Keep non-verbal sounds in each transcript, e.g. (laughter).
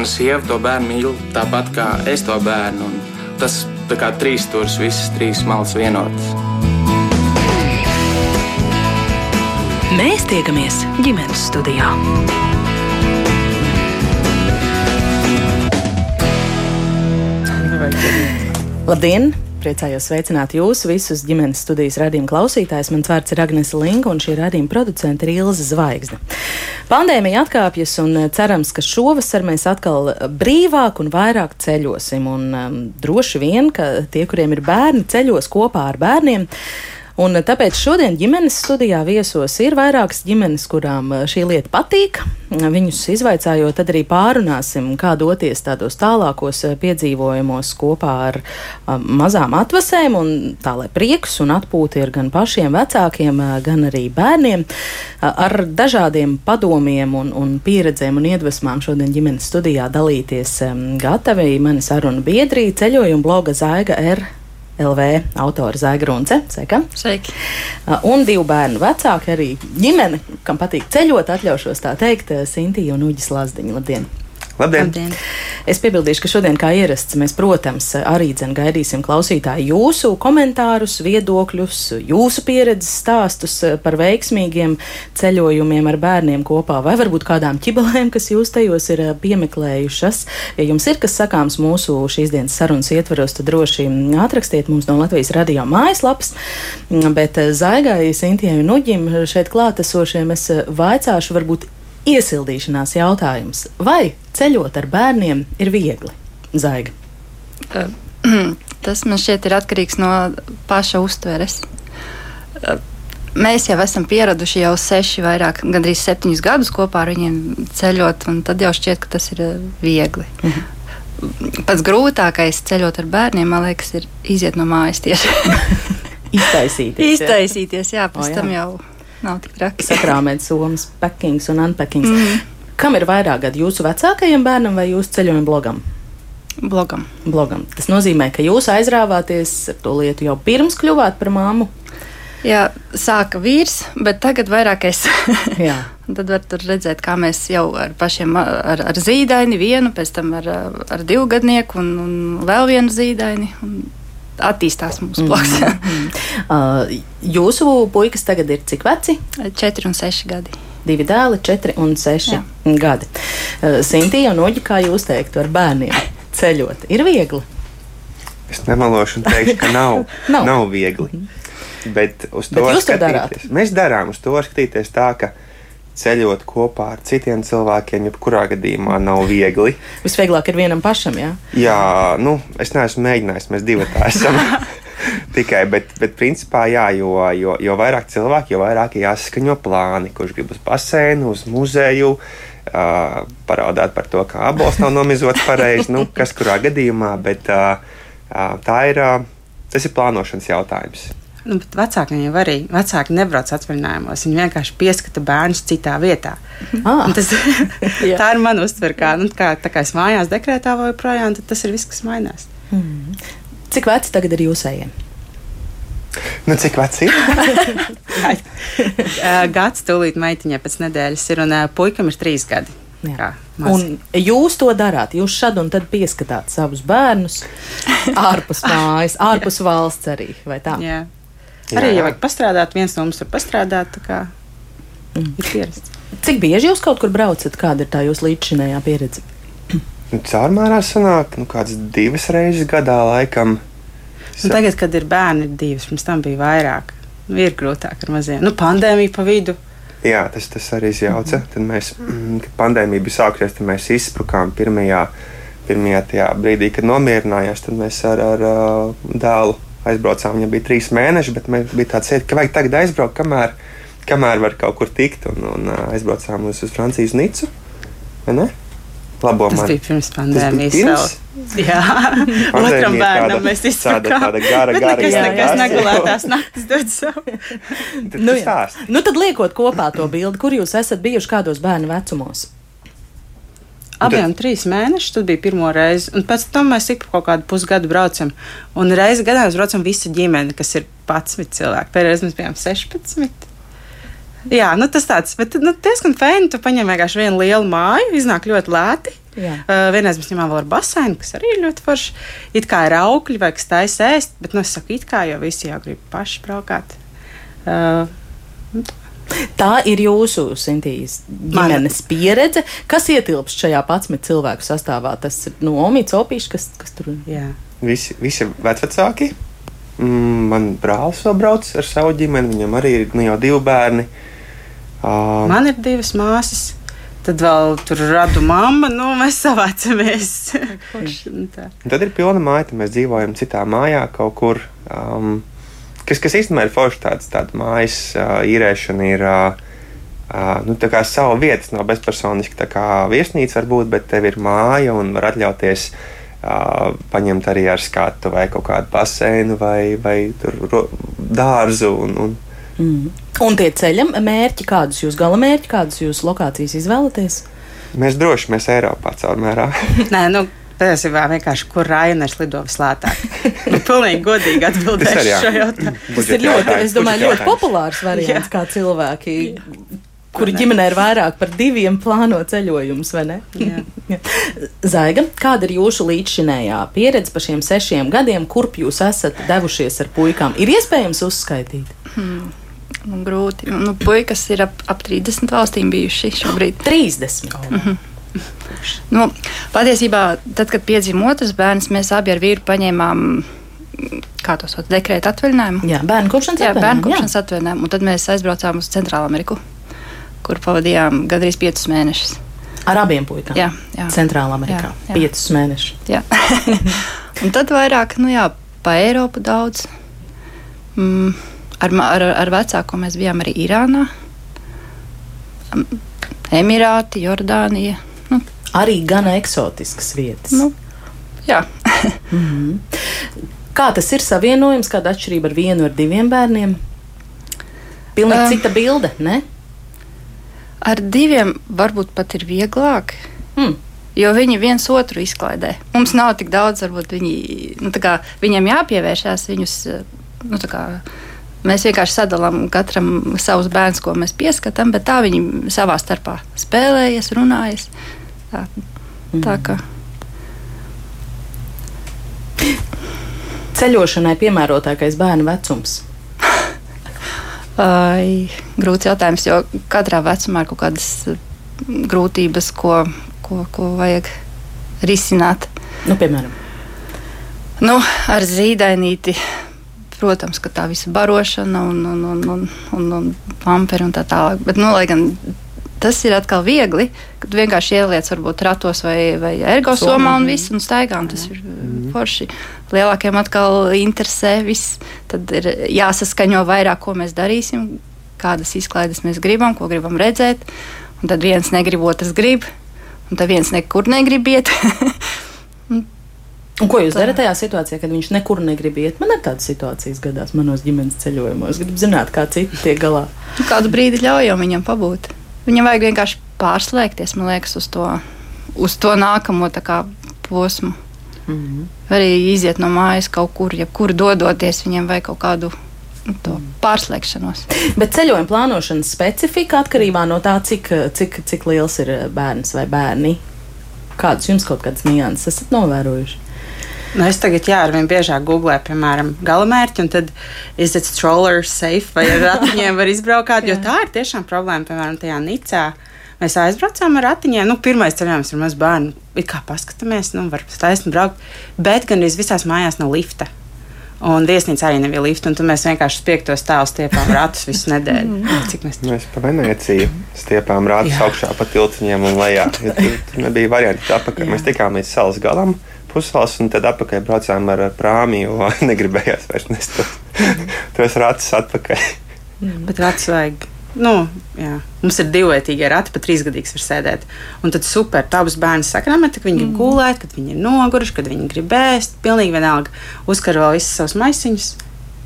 mana sieva to bērnu mīl tāpat kā es to bērnu. Un tas tā kā trīs stūris, visas trīs malas vienotas. Mēs tiekamies ģimenes studijā. Labdien! Priecājos sveicināt jūs visus ģimenes studijas radījuma klausītājus. Mans vārds ir Agnese Linka, un šī radījuma producente ir Ilza Zvaigzne. Pandēmija atkāpjas, un cerams, ka šovasar mēs atkal brīvāk un vairāk ceļosim. Un, um, droši vien, ka tie, kuriem ir bērni, ceļos kopā ar bērniem. Un tāpēc šodien ģimenes studijā viesos ir vairākas ģimenes, kurām eh, šī lieta patīk. Viņus izvaicājot, tad arī pārunāsim, kā doties tādos tālākos eh, piedzīvojumos kopā ar mazām atvasēm, un tā lai prieks un atpūta ir gan pašiem vecākiem, gan arī bērniem. Ar dažādiem padomiem un, un pieredzēm un iedvesmām šodien ģimenes studijā dalīties gatavi mani sarunu biedrī ceļojuma bloga Zaiga R. LV autora Zēgrunce. Sveika! Sveiki! Un divu bērnu vecāki, arī ģimene, kam patīk ceļot, atļaušos tā teikt, Sintīna un Uģis Lazdiņa. Labdien! Labdien. Labdien! Es piebildīšu, ka šodien, kā ierasts, mēs, protams, arī gaidīsim klausītāju jūsu komentārus, viedokļus, jūsu pieredzes stāstus par veiksmīgiem ceļojumiem ar bērniem kopā, vai varbūt kādām ķibelēm, kas jūs tajos ir piemeklējušas. Ja jums ir kas sakāms mūsu šīs dienas sarunas ietvaros, tad droši atrakstiet mums no Latvijas radio mājaslapas, bet Zaigai, Sintijai un Uģim šeit klātesošiem es vaicāšu varbūt Iesildīšanās jautājums. Vai ceļot ar bērniem ir viegli? Zaiga. (clears throat) Tas man šķiet ir atkarīgs no paša uztveres. Mēs jau esam pieraduši jau seši, vairāk, gandrīz septiņus gadus kopā ar viņiem ceļot, un tad jau šķiet, ka tas ir viegli. Mhm. Pats grūtākais ceļot ar bērniem, man liekas, ir iziet no mājas tieši. (laughs) Iztaisīties. Iztaisīties, jā, pēc o, jā. tam jau Nav tik traki. Sakrāmēt somas, packings un unpackings. Mm. Kam ir vairāk gadu jūsu vecākajam bērnam vai jūsu ceļojuma blogam? Blogam. blogam. Tas nozīmē, ka jūs aizrāvāties ar to lietu jau pirms kļuvāt par māmu. Jā, sāka vīrs, bet tagad vairāk es. (laughs) tad var redzēt, kā mēs jau ar pašiem, ar, ar zīdaini vienu, pēc tam ar, ar divgadnieku un, un vēl vienu zīdaini. Un attīstās mūsu bloks. Mm -hmm. uh, jūsu puikas tagad ir cik veci? 4 un 6 gadi. Divi dēli, 4 un 6 Jā. gadi. Uh, Sintīna un Oģi, kā jūs teiktu, ar bērniem ceļot, ir viegli? Es nemalošu un teikšu, ka nav, (laughs) nav. nav viegli. Mm -hmm. Bet uz to Bet. Darāt? Mēs darām uz to skatīties tā, ka ceļot kopā ar citiem cilvēkiem, jebkurā gadījumā nav viegli. Visvieglāk ir vienam pašam, jā? Jā, nu, es neesmu mēģinājis, mēs divi tā esam. (laughs) Tikai, bet, bet principā, jā, jo, jo, jo vairāk cilvēku, jo vairāk jāsaskaņo plāni, kurš grib uz basēnu, uz muzeju, uh, parādāt par to, kā abols nav nomizots pareizi, nu, kas kurā gadījumā, bet uh, tā ir, uh, tas ir plānošanas jautājums. Nu, bet vecākiem jau arī vecāki nebrauc atvaļinājumos. Viņi vienkārši pieskata bērnus citā vietā. Ah. Tas, (laughs) (laughs) tā ir mana uztvere. Kā, nu, kā, tā kā es mājās dekrētā vai projām, tad tas ir viss, kas mainās. Mm. Cik veci tagad ir jūsējiem? Nu, cik vecs (laughs) ir? Gads tūlīt meitiņai pēc nedēļas ir, un puikam ir trīs gadi. Jā. Un jūs to darāt. Jūs šad un tad pieskatāt savus bērnus ārpus mājas, ārpus valsts arī. Vai tā? Jā. Arī, ja vajag pastrādāt, viens no mums var pastrādāt. Kā, mm. Ir pierasts. Cik bieži jūs kaut kur braucat? Kāda ir tā jūsu līdzinājā pieredze? Nu, Caurmērā sanāk, nu, kādas divas reizes gadā laikam. Nu, tagad, kad ir bērni, ir divas, pirms tam bija vairāk. Nu, ir grūtāk ar maziem. Nu, pandēmija pa vidu. Jā, tas, tas arī izjauca. Mm -hmm. Tad mēs, mm, kad pandēmija bija sākusies, tad mēs izsprukām pirmajā, pirmajā brīdī, kad nomierinājās. Tad mēs ar, ar dēlu aizbraucām. Viņam bija trīs mēneši, bet bija tāds sajūta, ka vajag tagad aizbraukt, kamēr, kamēr var kaut kur tikt. Un, un aizbraucām uz, uz Francijas Nicu. Labo tas man. bija pirms pandēmijas. Pirms? Jā, otram bērnam mēs izsakām. Tāda gara, gara, nekas, jā, nekas negulētās (laughs) naktis dod savu. nu, nu tad liekot kopā to bildi, kur jūs esat bijuši kādos bērnu vecumos? Abiem trīs mēnešus, tad bija pirmo reizi. Un pēc tam mēs ik kaut kādu pusgadu braucam. Un reizi gadā mēs braucam visa ģimene, kas ir 11 cilvēki. Pēdējais mēs bijām 16. Jā, nu tas tāds, bet nu, diezgan fēni. Tu paņem vienkārši vienu lielu māju, iznāk ļoti lēti. Uh, vienreiz mēs ņemām vēl ar baseinu, kas arī ir ļoti forši. It kā ir augļi vai kas taisa ēst, bet nu, es saku, it kā jau visi jau grib paši braukāt. Uh, Tā ir jūsu Sintīs ģimenes pieredze. Kas ietilpst šajā 11 cilvēku sastāvā? Tas ir no Omīts, Opīšs, kas, kas tur ir? Jā. Visi, visi vecāki. Mm, man brālis vēl brauc ar savu ģimeni, viņam arī ir nu, jau divi bērni. Uh, man ir divas māsas. Tad vēl tur radu mamma, nu, mēs savācamies. tad ir pilna māja, mēs dzīvojam citā mājā kaut kur. Um, kas, kas īstenībā ir forši tāds, tāda mājas uh, īrēšana ir. Uh, Uh, nu, tā kā sava vieta nav bezpersoniska, tā kā viesnīca var būt, bet tev ir māja un var atļauties uh, paņemt arī ar skatu vai kaut kādu baseinu vai, vai tur, dārzu. Un, un, Mm. Un tie ceļa mērķi, kādus jūs gala mērķi, kādas jūs lokācijas izvēlaties? Mēs droši mēs Eiropā caurmērā. Nē, nu, Patiesībā vienkārši, kur Rainers lido vislētāk. nu, pilnīgi godīgi atbildēšu šo jautājumu. Tas ir ļoti, es domāju, ļoti populārs variants, Jā. kā cilvēki. Kuri ģimenē ir vairāk par diviem plāno ceļojumus, vai ne? (laughs) Zaiga, kāda ir jūsu līdzšinējā pieredze par šiem sešiem gadiem, kurp jūs esat devušies ar puikām? Ir iespējams uzskaitīt? Hmm. Nu, grūti. Nu, puikas ir ap, ap 30 valstīm bijuši šobrīd. 30. Oh. Mm -hmm. Nu, patiesībā, tad, kad piedzima otrs bērns, mēs abi ar vīru paņēmām kā to sauc, dekrēta atvaļinājumu. Jā, bērnu kopšanas atvaļinājumu. Jā, bērnu kopšanas atvaļinājumu. Un tad mēs aizbraucām uz Centrālu Ameriku, kur pavadījām gandrīz piecus mēnešus. Ar abiem puikām? Jā, jā. Centrālā Amerikā. Jā, jā. Piecus mēnešus. Jā. (laughs) un tad vairāk, nu jā, pa Eiropu daudz. Mm ar, ar, ar vecāko mēs bijām arī Irānā, Emirāti, Jordānija. Nu, arī gan eksotiskas vietas. Nu, jā. (laughs) mm -hmm. Kā tas ir savienojums, kāda atšķirība ar vienu, ar diviem bērniem? Pilnīgi uh, cita bilde, ne? Ar diviem varbūt pat ir vieglāk. Hmm. Jo viņi viens otru izklaidē. Mums nav tik daudz, varbūt viņi, nu, kā, viņiem jāpievēršās viņus. Nu, kā, Mēs vienkārši sadalām katram savus bērnus, ko mēs pieskatām, bet tā viņi savā starpā spēlējas, runājas. Tā, tā kā. Ceļošanai piemērotākais bērnu vecums. Ai, grūts jautājums, jo katrā vecumā ir kaut kādas grūtības, ko, ko, ko vajag risināt. Nu, piemēram, nu, ar zīdainīti protams, ka tā visa barošana un, un, un, un, un, un pamperi un tā tālāk. Bet, nu, lai gan tas ir atkal viegli, kad vienkārši ieliec varbūt ratos vai, vai ergosomā un viss un staigā, un tas ir mm. forši. Lielākiem atkal interesē viss, tad ir jāsaskaņo vairāk, ko mēs darīsim, kādas izklaides mēs gribam, ko gribam redzēt, un tad viens negrib, otrs grib, un tad viens nekur negrib iet. (laughs) Un ko jūs darat tajā situācijā, kad viņš nekur negrib iet? Man ir tādas situācijas gadās manos ģimenes ceļojumos. Gribu zināt, kā citi tiek galā. Nu, kādu brīdi ļaujam viņam pabūt. Viņam vajag vienkārši pārslēgties, man liekas, uz to, uz to nākamo kā, posmu. Mm -hmm. Arī iziet no mājas kaut kur, ja kur dodoties, viņam vajag kaut kādu nu, mm. pārslēgšanos. Bet ceļojuma plānošanas specifika atkarībā no tā, cik, cik, cik liels ir bērns vai bērni. Kādas jums kaut kādas nianses esat novērojuši? Nu, es tagad, jā, ar vien biežāk googlēju, piemēram, galamērķi, un tad is it stroller safe, vai ar ratiņiem var izbraukāt, jo tā ir tiešām problēma, piemēram, tajā Nicā. Mēs aizbraucām ar ratiņiem. Nu, pirmais ceļojums ar mazu bērnu. Ir kā paskatāmies, nu, var taisni braukt. Bet gan visās mājās nav lifta. Un viesnīca arī nebija lifta. Tad mēs vienkārši spiegto stāvu stiepām ratus visu nedēļu. Mm. Cik mēs... mēs pa Venēciju stiepām ratus augšā pa tiltiņiem un lejā. Ja tur, tur nebija varianti apakaļ. Mēs tikām līdz salas galam pusvalsts, un tad atpakaļ braucām ar prāmi, jo (laughs) negribējās vairs nest tos ratus atpakaļ. Mm. Bet ratus vajag. Nu, jā. Mums ir divvietīgie rati, pat trīsgadīgs var sēdēt. Un tad super, tā abas bērnu sakramenti, kad viņi grib mm. gulēt, kad viņi ir noguruši, kad viņi grib ēst. Pilnīgi vienalga. Uzkar vēl visas savas maisiņas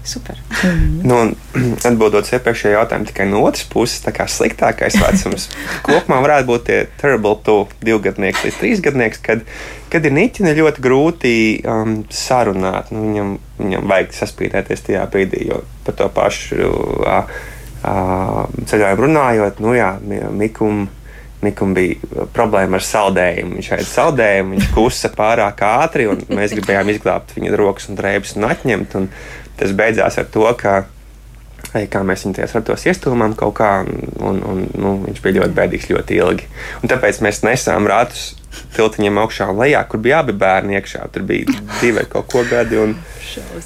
Super. Mm. nu, (clears throat) atbildot iepriekšējā jautājumā, tikai no otras puses, tā kā sliktākais vecums (laughs) kopumā varētu būt tie terrible to divgadnieks līdz trīsgadnieks, kad, kad ir niķi ļoti grūti um, sarunāt. Nu, viņam, viņam vajag saspīdēties tajā brīdī, jo par to pašu uh, uh, ceļojumu runājot, nu jā, mikum Nikam bija problēma ar saldējumu. Viņš ēda saldējumu, viņš kusa pārāk ātri, un mēs gribējām izglābt viņa rokas un drēbes un atņemt. Un tas beidzās ar to, ka kā mēs viņu tajos ratos iestūmām kaut kā, un, un nu, viņš bija ļoti bēdīgs ļoti ilgi. Un tāpēc mēs nesām ratus tiltiņiem augšā un lejā, kur bija abi bērni iekšā. Tur bija divi vai kaut ko gadi. Un,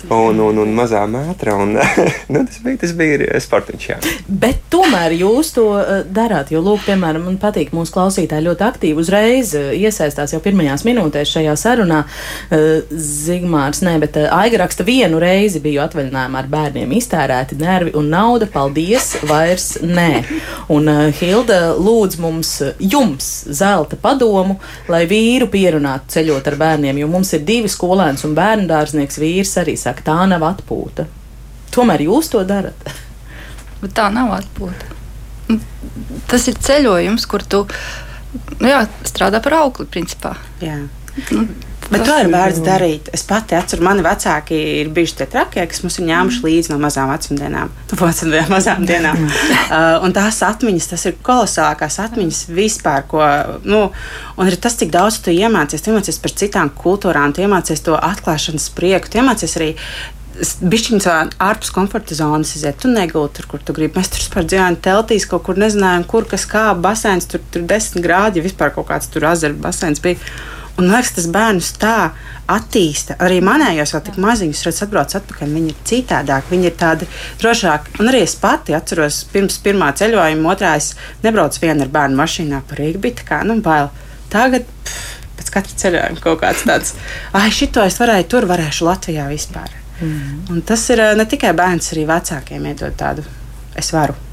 un, un, un mazā mētra. Un, (laughs) nu, tas bija, tas bija sportiņš. Jā. Bet tomēr jūs to uh, darāt. Jo, lūk, piemēram, man patīk mūsu klausītāji ļoti aktīvi uzreiz uh, iesaistās jau pirmajās minūtēs šajā sarunā. Zigmārs, nē, bet Aiga raksta vienu reizi biju atvaļinājumā ar bērniem iztērēti nervi un nauda. Paldies, vairs nē. Un Hilda lūdz mums, jums zelta padomu, lai vīru pierunātu ceļot ar bērniem, jo mums ir divi skolēns un bērnu dārznieks vīrs arī saka, tā nav atpūta. Tomēr jūs to darat. Bet tā nav atpūta. Nu, tas ir ceļojums, kur tu nu jā, strādā par augli, principā. Jā. Nu, Bet to ir vērts darīt. Es pati atceros, mani vecāki ir bijuši tie trakie, kas mums ir ņēmuši līdzi no mazām vecumdienām. (laughs) No mazām dienām. (laughs) uh, un tās atmiņas, tas ir kolosālākās atmiņas vispār. Ko, nu, un ir tas, cik daudz tu iemācies. Tu iemācies par citām kultūrām, tu iemācies to atklāšanas prieku, tu iemācies arī Bišķiņš ārpus komforta zonas iziet. Tu negulti tur, kur tu gribi. Mēs tur vispār dzīvojam teltīs, kaut kur nezinājām, kur kas kā basēns, tur tur desmit grādi, ja vispār kaut kāds tur azaru basēns bija. Un liekas, tas bērnus tā attīsta. Arī manējos vēl tik maziņus, redz, atbrauc atpakaļ. Viņi ir citādāki, viņi ir tādi drošāki. Un arī es pati atceros, pirms pirmā ceļojuma, otrā es nebraucu viena ar bērnu mašīnā par Rīgu. Bija tā kā, nu, bail. Tagad pff, pēc katra ceļojuma kaut kāds tāds, ah, šito es varēju tur, varēšu Latvijā vispār. Mm. Un tas ir ne tikai bērns, arī vecākiem iedod tādu, es varu.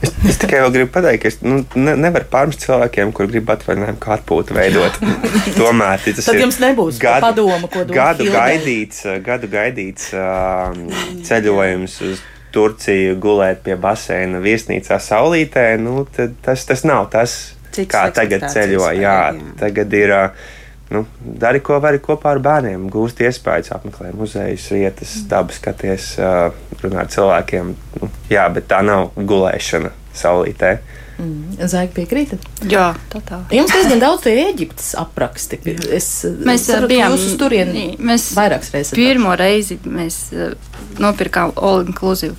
Es, es tikai gribu pateikt, ka es nu, ne, nevaru pārmest cilvēkiem, kur grib atvaļinājumu kā atpūtu veidot. (laughs) Tomēr tas Tad jums nebūs gadu, padoma, ko dot. Gadu gaidīts, gadu gaidīts uh, ceļojums uz Turciju, gulēt pie baseina viesnīcā saulītē. Nu, tas, tas nav tas, Cik kā tagad ceļo. Jā, jā. Tagad ir. Uh, nu, dari, ko vari kopā ar bērniem, gūst iespējas, apmeklē muzejus, vietas, dabu skaties, runā ar cilvēkiem. Nu, jā, bet tā nav gulēšana saulītē. Mm. Zaigi piekrītat? Jā, tā tā. Jums diezgan daudz tie Eģiptes apraksti. Es, mēs saru, bijām uz turieni mēs vairākas reizes. Pirmo reizi mēs nopirkām all inclusive.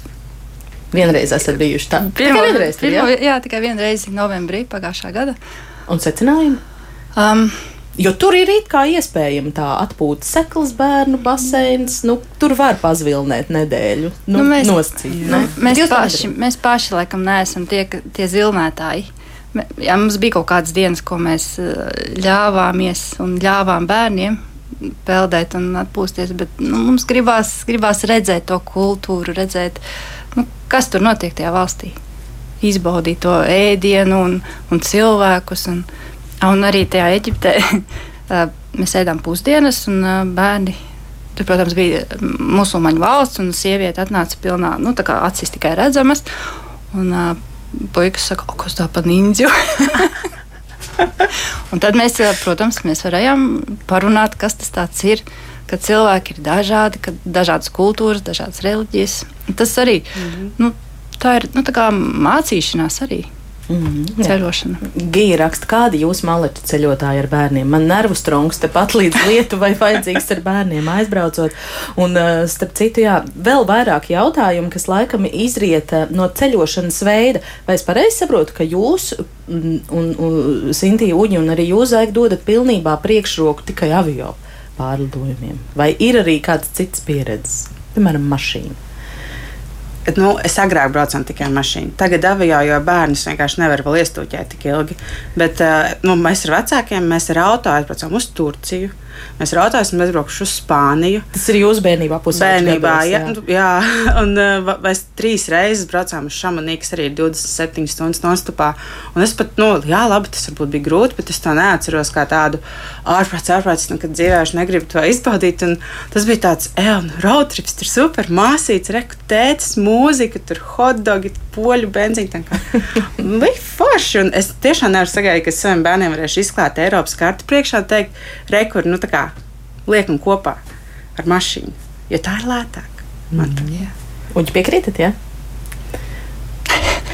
Vienreiz esat bijuši tā. Pirmo, tikai vienreiz, pirmo, jā? jā, tikai vienreiz novembrī pagājušā gada. Un secinājumi? Um, Jo tur ir it kā iespējama tā atpūta seklas bērnu baseins. Nu, tur var pazvilnēt nedēļu. Nu, nu, mēs, noscīt, nu, mēs, paši, mēs paši laikam neesam tie, tie zilnētāji. Jā, mums bija kaut kādas dienas, ko mēs eh, ļāvāmies un ļāvām bērniem peldēt un atpūsties, bet nu, mums gribās, gribās redzēt to kultūru, redzēt, nu, kas tur notiek tajā valstī. Izbaudīt to ēdienu un, un cilvēkus. Un, Un arī tajā Eģiptē (laughs) mēs ēdām pusdienas, un bērni. Tur, protams, bija musulmaņu valsts, un sieviete atnāca pilnā, nu, tā kā acis tikai redzamas. Un uh, puikas saka, o, kas tā pa ninju? (laughs) un tad mēs, protams, mēs varējām parunāt, kas tas ir, ka cilvēki ir dažādi, ka dažādas kultūras, dažādas reliģijas. Tas arī, mm -hmm. nu, tā ir nu, tā mācīšanās arī. Mm, ceļošana. Gija raksta, kādi jūs maleči ceļotāji ar bērniem? Man nervu strongs tepat līdz Lietuvai vajadzīgs ar bērniem aizbraucot. Un, eh, starp citu, jā, vēl vairāk jautājumu, kas laikam izriet eh, no ceļošanas veida. Vai es pareizi saprotu, ka jūs un, un, un Sintīja Uģi un arī jūs, Aik, dodat pilnībā priekšroku tikai avio pārlidojumiem? Vai ir arī kāds cits pieredzes, piemēram, mašīna? Nu, es agrāk braucu tikai ar mašīnu. Tagad avio, jo bērnus vienkārši nevar vēl iestūķēt tik ilgi. Bet uh, nu, mēs ar vecākiem, mēs ar auto aizbraucam uz Turciju. Mēs rautāsim, aizbraukšu uz Spāniju. Tas ir jūsu bērnībā, pusauģis. Bērnībā, gados, jā. jā. Nu. (laughs) Un uh, mēs trīs reizes braucām uz Šamanī, kas arī ir 27 stundas nonstupā. Un es pat, nu, jā, labi, tas varbūt bija grūti, bet es to neatceros kā tādu ārprāts, ārprāts, nu, kad dzīvē es negribu to izbaudīt. Un tas bija tāds, ej, nu, roadtrips, tur super, māsīts, reku tētis, mūzika, tur hotdogi, poļu benzīni. (laughs) Bija forši. Un es tiešām nevaru sagaidīt, ka saviem bērniem varēšu izklāt Eiropas kartu priekšā un teikt, rekur, nu tā kā liekam kopā ar mašīnu, jo tā ir lētāk. Mm, yeah. Uģi piekrītat, jā? Ja?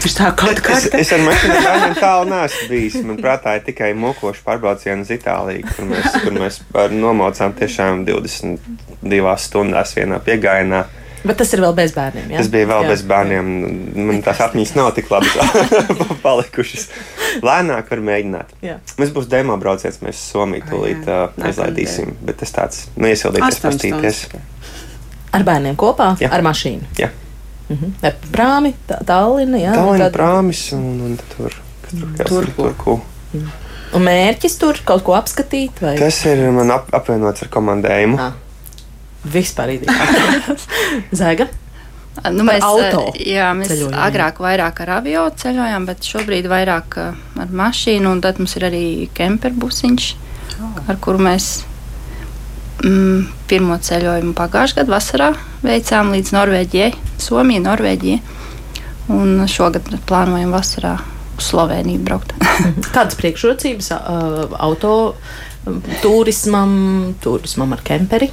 Viņš tā kaut kā Es, es ar mašīnu tālu neesmu bijis. Man prātā ir tikai mokoši pārbraucieni uz Itāliju, kur mēs, kur mēs nomaucām tiešām 22 stundās vienā piegājienā. Bet tas ir vēl bez bērniem. Jā? Tas bija vēl jā, bez bērniem. Jā. Man tās atmiņas nav tik labi (laughs) palikušas. Lēnāk var mēģināt. Jā. Mums būs demo brauciens, mēs Somiju tūlīt uh, aizlaidīsim. Bet tas tāds nu, iesildīties, pastīties. Ar bērniem kopā? Jā. Ar mašīnu? Jā. Mhm. Ar prāmi, Tallina, jā. Tallina tad... prāmis un, un tur, tur, tur. Mhm. Un mērķis tur kaut ko apskatīt? Vai? Tas ir man ap, apvienots ar komandējumu. Ah. Vispār ideja. (laughs) Zaiga. Nu, mēs, auto jā, mēs ceļojumiem. agrāk vairāk ar avio ceļojām, bet šobrīd vairāk ar mašīnu. Tad mums ir arī kemperbusiņš, oh. ar kuru mēs mm, pirmo ceļojumu pagājušajā gadā vasarā veicām līdz Norvēģijai, Somijai, Norvēģijai. Un šogad plānojam vasarā uz Sloveniju braukt. (laughs) (laughs) Kādas priekšrocības uh, auto turismam, turismam ar kemperi?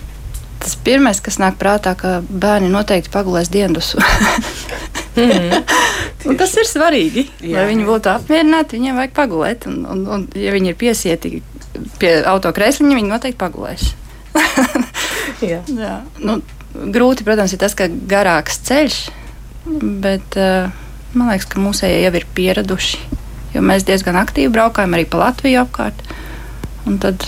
Tas pirmais, kas nāk prātā, ka bērni noteikti pagulēs dienas. mm. Un tas ir svarīgi. Jā, lai viņi būtu apmierināti, viņiem vajag pagulēt. Un, un, un, ja viņi ir piesieti pie autokrēsliņa, viņi noteikti pagulēs. (laughs) Jā. Jā. Nu, grūti, protams, ir tas, ka garāks ceļš, bet uh, man liekas, ka mūsējie jau ir pieraduši. Jo mēs diezgan aktīvi braukājam arī pa Latviju apkārt. Un tad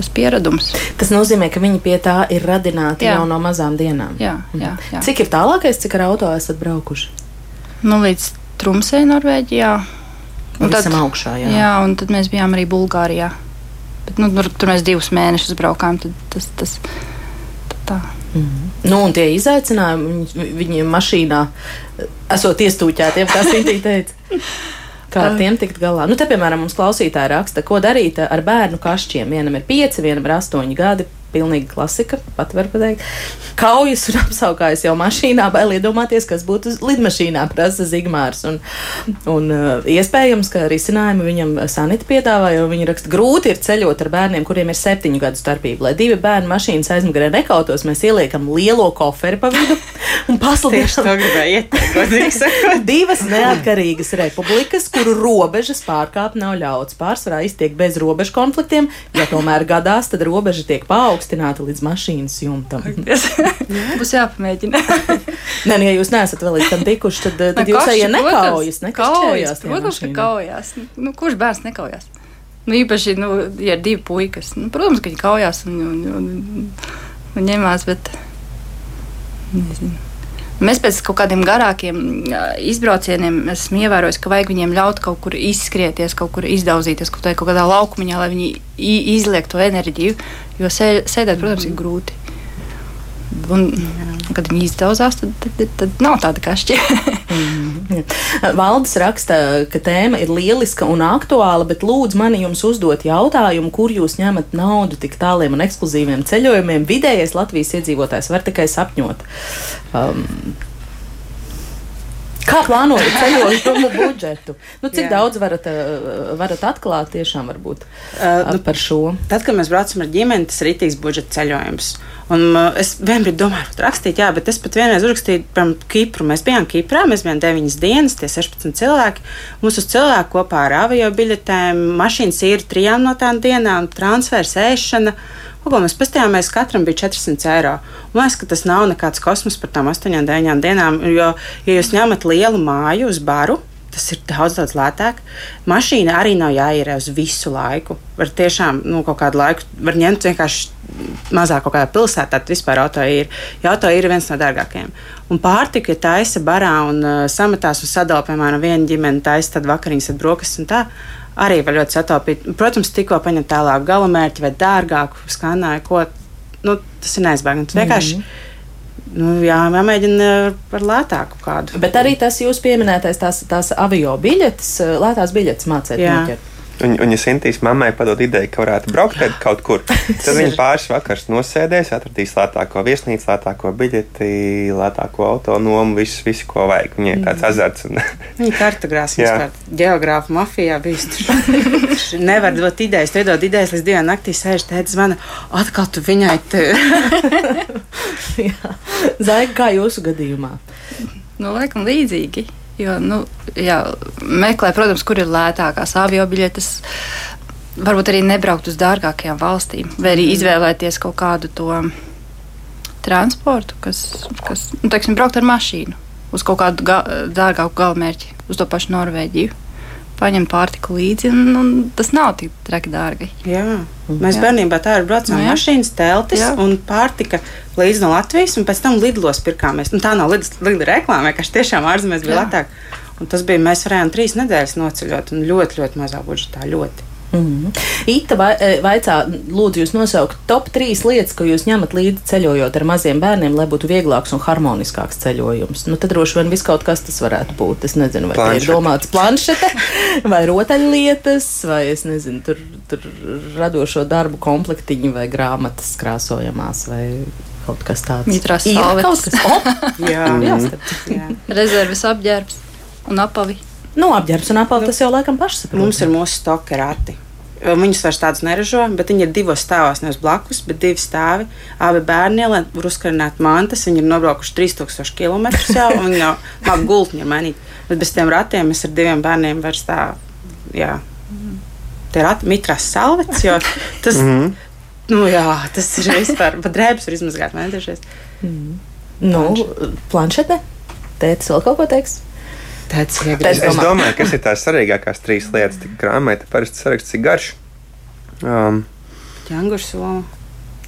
tas pieredums. Tas nozīmē, ka viņi pie tā ir radināti jā. jau no mazām dienām. Jā, jā, mhm. jā. Cik ir tālākais, cik ar auto esat braukuši? Nu, līdz Trumsē, Norvēģijā. Un tad, augšā, jā. jā, un tad mēs bijām arī Bulgārijā. Bet, nu, tur, mēs divus mēnešus braukājām. Tas, tas, tā. Mm -hmm. nu, un tie izaicinājumi viņi, viņiem mašīnā esot iestūķētiem, kā Sintī teica. (laughs) Kā ar tiem tikt galā? Nu, te, piemēram, mums klausītāji raksta, ko darīt ar bērnu kašķiem. Vienam ir pieci, vienam ir astoņi gadi pilnīgi klasika, pat var pateikt. Kaujas un apsaukājas jau mašīnā, bail iedomāties, kas būtu lidmašīnā, prasa Zigmārs. Un, un uh, iespējams, ka risinājumu viņam sanita piedāvā, jo viņi raksta, grūti ir ceļot ar bērniem, kuriem ir septiņu gadu starpība. Lai divi bērni mašīnas aizmugurē nekautos, mēs ieliekam lielo koferi pa vidu un (laughs) pasludinām. (laughs) Divas neatkarīgas republikas, kuru robežas pārkāpt nav ļauts. Pārsvarā iztiek bez robežu konfliktiem, ja tomēr gadās, tad robeža tiek paaugstināta paaugstināta līdz mašīnas jumtam. (laughs) Būs jāpamēģina. (laughs) Nē, nu, ja jūs neesat vēl līdz tam tikuši, tad, tad jūs ejat nekaujas, nekaujas. Protams, ka kaujās. Nu, kurš bērns nekaujās? Nu, īpaši, nu, ja ir divi puikas. Nu, protams, ka viņi kaujās un, un, un, un ņemās, bet nezinu. Mēs pēc kaut kādiem garākiem izbraucieniem esam ievērojuši, ka vajag viņiem ļaut kaut kur izskrieties, kaut kur izdauzīties, kaut, kaut kādā laukumā, lai viņi izliek to enerģiju. Jo sēdēt, protams, ir grūti. Un, kad viņi izdauzās, tad, tad, tad, tad nav tāda kašķa. (laughs) Valdis raksta, ka tēma ir lieliska un aktuāla, bet lūdzu mani jums uzdot jautājumu, kur jūs ņemat naudu tik tāliem un ekskluzīviem ceļojumiem. Vidējais Latvijas iedzīvotājs var tikai sapņot. Um, Kā plānojat ceļojumu (laughs) budžetu? Nu, cik Jā. daudz varat, eh, varat atklāt tiešām varbūt, uh, nu, par šo? Tad, kad mēs braucam ar ģimeni, tas ir rītīgs budžeta ceļojums. Un, uh, es vienbrīd domāju, ka rakstīt, jā, bet es pat vienreiz uzrakstīju par Kipru. Mēs bijām Kiprā, mēs bijām 9 dienas, tie 16 cilvēki. Mums uz cilvēku kopā ar avio biļetēm, mašīnas ir trijām no tām dienām, transfers, ēšana. Ko mēs paskatījāmies, katram bija 400 eiro. Man liekas, ka tas nav nekāds kosmos par tām 8, 9 dienām. Jo, ja jūs ņemat lielu māju uz baru, tas ir daudz, daudz lētāk. Mašīna arī nav jāierē uz visu laiku. Var tiešām nu, kaut kādu laiku var ņemt vienkārši mazāk kaut kādā pilsētā, tad vispār auto ir. Ja auto ir viens no dārgākajiem. Un pārtika, ja taisa barā un uh, sametās un sadala, piemēram, viena ģimene taisa, tad vakariņas, tad brokastis un tā arī var ļoti sataupīt. Protams, tikko paņemt tālāk galamērķi vai dārgāku skanēju, ko nu, tas ir neaizbēgams. Vienkārši mm -hmm. Nu, jā, jāmēģina par lētāku kādu. Bet arī tas jūs pieminētais, tās, tās avio biļetes, lētās biļetes mācīt. Noķert. Un, un ja Sintīs mammai padod ideju, ka varētu braukt kaut kur, (laughs) tad viņa pāris vakars nosēdēs, atradīs lētāko viesnīcu, lētāko biļeti, lētāko autonomu, visu, visu, ko vajag. Viņai ir tāds mm. azarts. Un... (laughs) Viņa kartogrāfs, geogrāfa mafijā bijis. Nevar dot idejas, tu iedod idejas līdz divām naktī, sēž tēta zvana, atkal tu viņai te. (laughs) Zaiga, kā jūsu gadījumā? Nu, laikam līdzīgi. Jo, nu, jā, meklē, protams, kur ir lētākās avio biļetes. Varbūt arī nebraukt uz dārgākajām valstīm, vai arī mm. izvēlēties kaut kādu to transportu, kas, kas nu, teiksim, braukt ar mašīnu uz kaut kādu ga dārgāku galamērķi, uz to pašu Norvēģiju. Paņemt pārtiku līdzi, un, un tas nav tik traki dārgi. Jā. Mēs jā. bērnībā tā arī braucām no, nu mašīnas, teltis jā. un pārtika līdz no Latvijas, un pēc tam lidlos pirkāmies. Nu, tā nav līdz reklāmai, ka tiešām ārzemēs bija lētāk. Un tas bija, mēs varējām trīs nedēļas noceļot, un ļoti, ļoti mazā budžetā. Ļoti. Mm -hmm. Ita vai, e, vaicā, lūdzu, jūs nosaukt top trīs lietas, ko jūs ņemat līdzi ceļojot ar maziem bērniem, lai būtu vieglāks un harmoniskāks ceļojums. Nu, tad droši vien viss kaut kas tas varētu būt. Es nezinu, vai Planšet. ir domāts planšete (laughs) vai rotaļlietas, vai es nezinu, tur, tur radošo darbu komplektiņi vai grāmatas krāsojamās vai kaut kas tāds. Mitras salvetes. Oh, (laughs) jā, jā, jā. Rezerves apģērbs un apavi. Nu, apģērbs un apelsīns tas jau laikam pašsaprotami. Mums ir mūsu stoka rati. Viņus vairs tādus neražo, bet viņi ir divos stāvos, nevis blakus, bet divi stāvi. Abi bērni, lai uzkarinātu mantas, viņi ir nobraukuši 3000 km jau, un viņi nav (laughs) labi gultņi mainīt. Bet bez tiem ratiem mēs ar diviem bērniem vairs tā, jā, tie rati mitras salvets, jo tas, mm -hmm. nu jā, tas ir vispār, pat drēbes var izmazgāt, vai ne dažreiz. Mm. Nu, planšete? Tētis vēl kaut ko teiks? Tāds ir grūts. Es domāju, kas ir tās svarīgākās trīs lietas. Grāmatā parasti saraksts ir garš. Um, Ķēngursomu.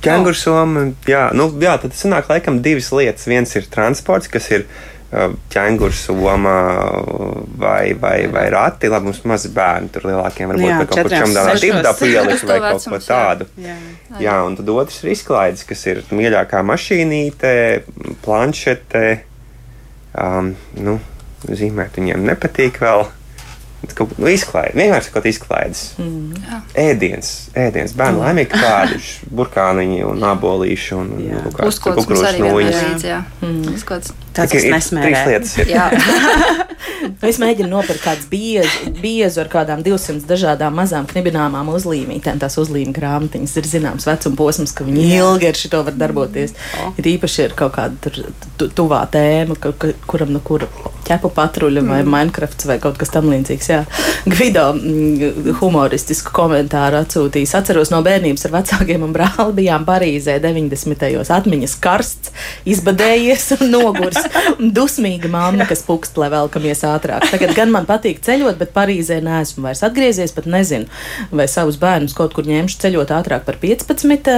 Ķēngursomu, jā, nu, jā, tad sanāk laikam divas lietas. Viens ir transports, kas ir uh, ķēngursomu vai, vai, vai rati. Labi, mums mazi bērni tur lielākiem varbūt jā, kaut kur čemdānā divdapu ielikt vai kaut ko tādu. Jā, jā. jā, un tad otrs ir izklaides, kas ir mīļākā mašīnīte, planšete. Um, nu, zīmēt viņiem nepatīk vēl. Kaut kā izklaide, vienmēr kaut kāda izklaides. Mm. Ēdiens, ēdiens, bērnu mm. laimīgi kāduši, burkāniņi un (laughs) abolīši un, un kāds kukurūzas nūjas. Mm. Tas ir nesmērē. Trīs lietas ir. (laughs) es mēģinu nopirkt kādu biezu, biezu ar kādām 200 dažādām mazām knibināmām uzlīmītēm. Tās uzlīmju grāmatiņas ir zināms vecuma posms, ka viņi ilgi ar šito var darboties. Oh. Ir īpaši ir kaut kāda tur, tuvā tēma, ka, ka, kuram no nu kura ķepu patruļa vai mm. Minecraft vai kaut kas tam līdzīgs. Jā. Gvido mm, humoristisku komentāru atsūtījis. Atceros no bērnības ar vecākiem un brāli bijām Parīzē 90. gados. Atmiņas karsts, izbadējies un nogurs. Dusmīga mamma, kas pukst, lai velkamies ātrāk. Tagad gan man patīk ceļot, bet Parīzē neesmu vairs atgriezies. Pat nezinu, vai savus bērnus kaut kur ņemšu ceļot ātrāk par 15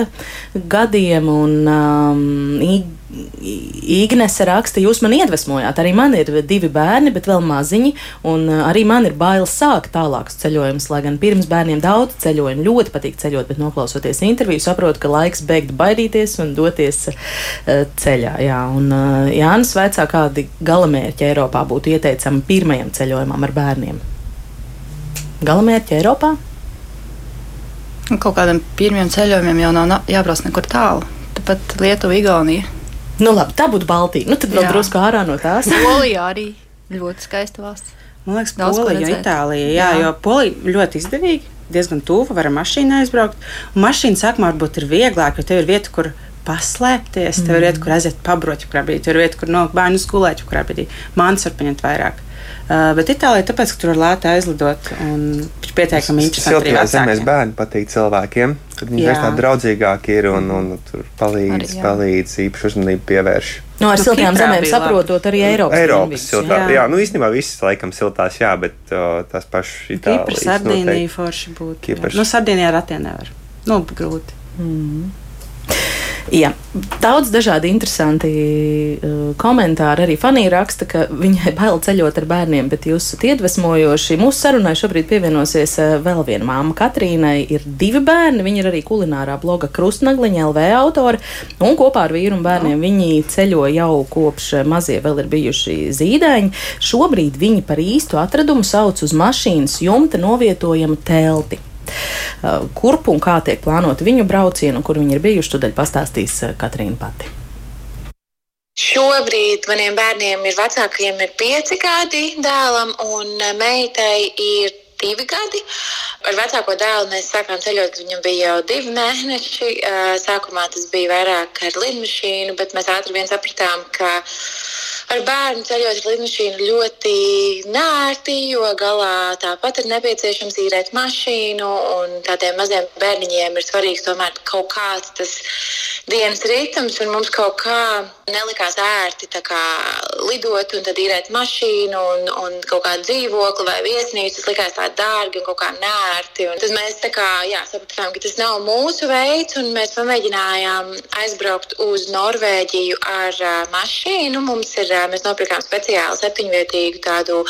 gadiem. Un, um, Ignese raksta, jūs man iedvesmojāt. Arī man ir divi bērni, bet vēl maziņi, uh, arī man ir bailes sākt tālākus ceļojumus. Lai gan pirms bērniem daudz ceļojumu, ļoti patīk ceļot, bet noklausoties interviju, saprotu, ka laiks beigt baidīties un doties uh, ceļā. Jā, un uh, Jānis Veicā, kādi galamērķi Eiropā būtu ieteicami pirmajam ceļojumam ar bērniem? Galamērķi Eiropā? Kaut kādam pirmiem ceļojumiem jau nav jābrauc nekur tālu. Tāpat Lietuva, Igaunija. Nu, labi, tā būtu Baltija. Nu, tad vēl drusku ārā no tās. (laughs) Polija arī ļoti skaista valsts. Man liekas, Daudz Polija, Itālija. Jā, jā, jo Polija ļoti izdevīgi, diezgan tuvu, var ar mašīnu aizbraukt. Un mašīna sākumā varbūt ir vieglāk, jo tev ir vieta, kur paslēpties, tev ir vieta, kur aiziet pabrot, kur brīdī, tev ir vieta, kur no bērnu skolēt, kur brīdī. Māns var paņemt vairāk. Uh, bet Itālijā tāpēc, ka tur ir lēti aizlidot un pietiekami interesanti. Siltajā zemēs bērni patīk cilvēkiem, kad viņi vairs tādi draudzīgāki ir un, un tur palīdz, arī, jā. palīdz īpaši uzmanību pievērš. No nu, ar nu, siltajām zemēm saprotot arī Eiropas. Eiropas siltā, jā. jā, nu īstenībā visas laikam siltās, jā, bet uh, tās pašas Itālijas. Kipra, Sardīnija forši būtu. Kipras. Nu, Sardīnijā ratiem nevar. Nu, grūti. Mm. Jā, daudz dažādi interesanti uh, komentāri. Arī Fanija raksta, ka viņai bail ceļot ar bērniem, bet jūs esat iedvesmojoši. Mūsu sarunai šobrīd pievienosies uh, vēl viena māma. Katrīnai ir divi bērni. Viņa ir arī kulinārā bloga Krustnagliņa LV autore. Un kopā ar vīru un bērniem viņi ceļo jau kopš mazie vēl ir bijuši zīdaiņi. Šobrīd viņi par īstu atradumu sauc uz mašīnas jumta novietojamu telti. Uh, kurp un kā tiek plānota viņu braucienu, kur viņi ir bijuši, tūdaļ pastāstīs uh, Katrīna pati. Šobrīd maniem bērniem ir vecākajiem ir pieci gadi dēlam, un uh, meitai ir divi gadi. Ar vecāko dēlu mēs sākām ceļot, kad viņam bija jau divi mēneši. Sākumā tas bija vairāk ar lidmašīnu, bet mēs ātri vien sapratām, ka ar bērnu ceļot ar lidmašīnu ļoti nērti, jo galā tāpat ir nepieciešams īrēt mašīnu. Tādiem maziem bērniņiem ir svarīgs tomēr kaut kāds tas dienas ritms, un mums kaut kā nelikās ērti kā, lidot un tad īrēt mašīnu un, un kaut kādu dzīvokli vai viesnīcu. Tas likās tā dārgi un kaut kā nērti. Un tad mēs kā, jā, sapratām, ka tas nav mūsu veids, un mēs pamēģinājām aizbraukt uz Norvēģiju ar uh, mašīnu. Mums ir, uh, mēs nopirkām speciāli septiņvietīgu tādu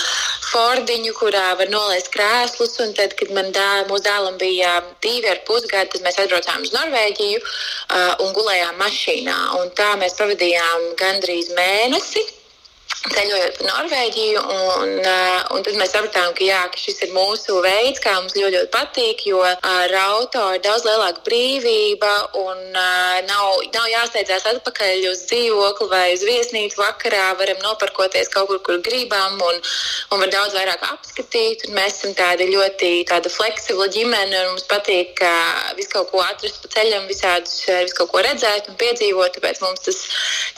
Fordiņu, kurā var nolaist krēslus. Un tad, kad man dēl, mūsu dēlam bija divi ar pusgadi, tad mēs aizbraucām uz Norvēģiju uh, un gulējām mašīnā. Un tā mēs pavadījām gandrīz mēnesi ceļojot pa Norvēģiju. Un, uh, un tad mēs sapratām, ka, jā, ka šis ir mūsu veids, kā mums ļoti, ļoti patīk, jo ar auto ir daudz lielāka brīvība un uh, nav, nav jāsteidzās atpakaļ uz dzīvokli vai uz viesnīcu vakarā. Varam noparkoties kaut kur, kur gribam un, un var daudz vairāk apskatīt. Un mēs esam tādi ļoti tāda fleksibla ģimene un mums patīk visu kaut ko atrast pa ceļam, visādus, visu kaut ko redzēt un piedzīvot. Tāpēc mums tas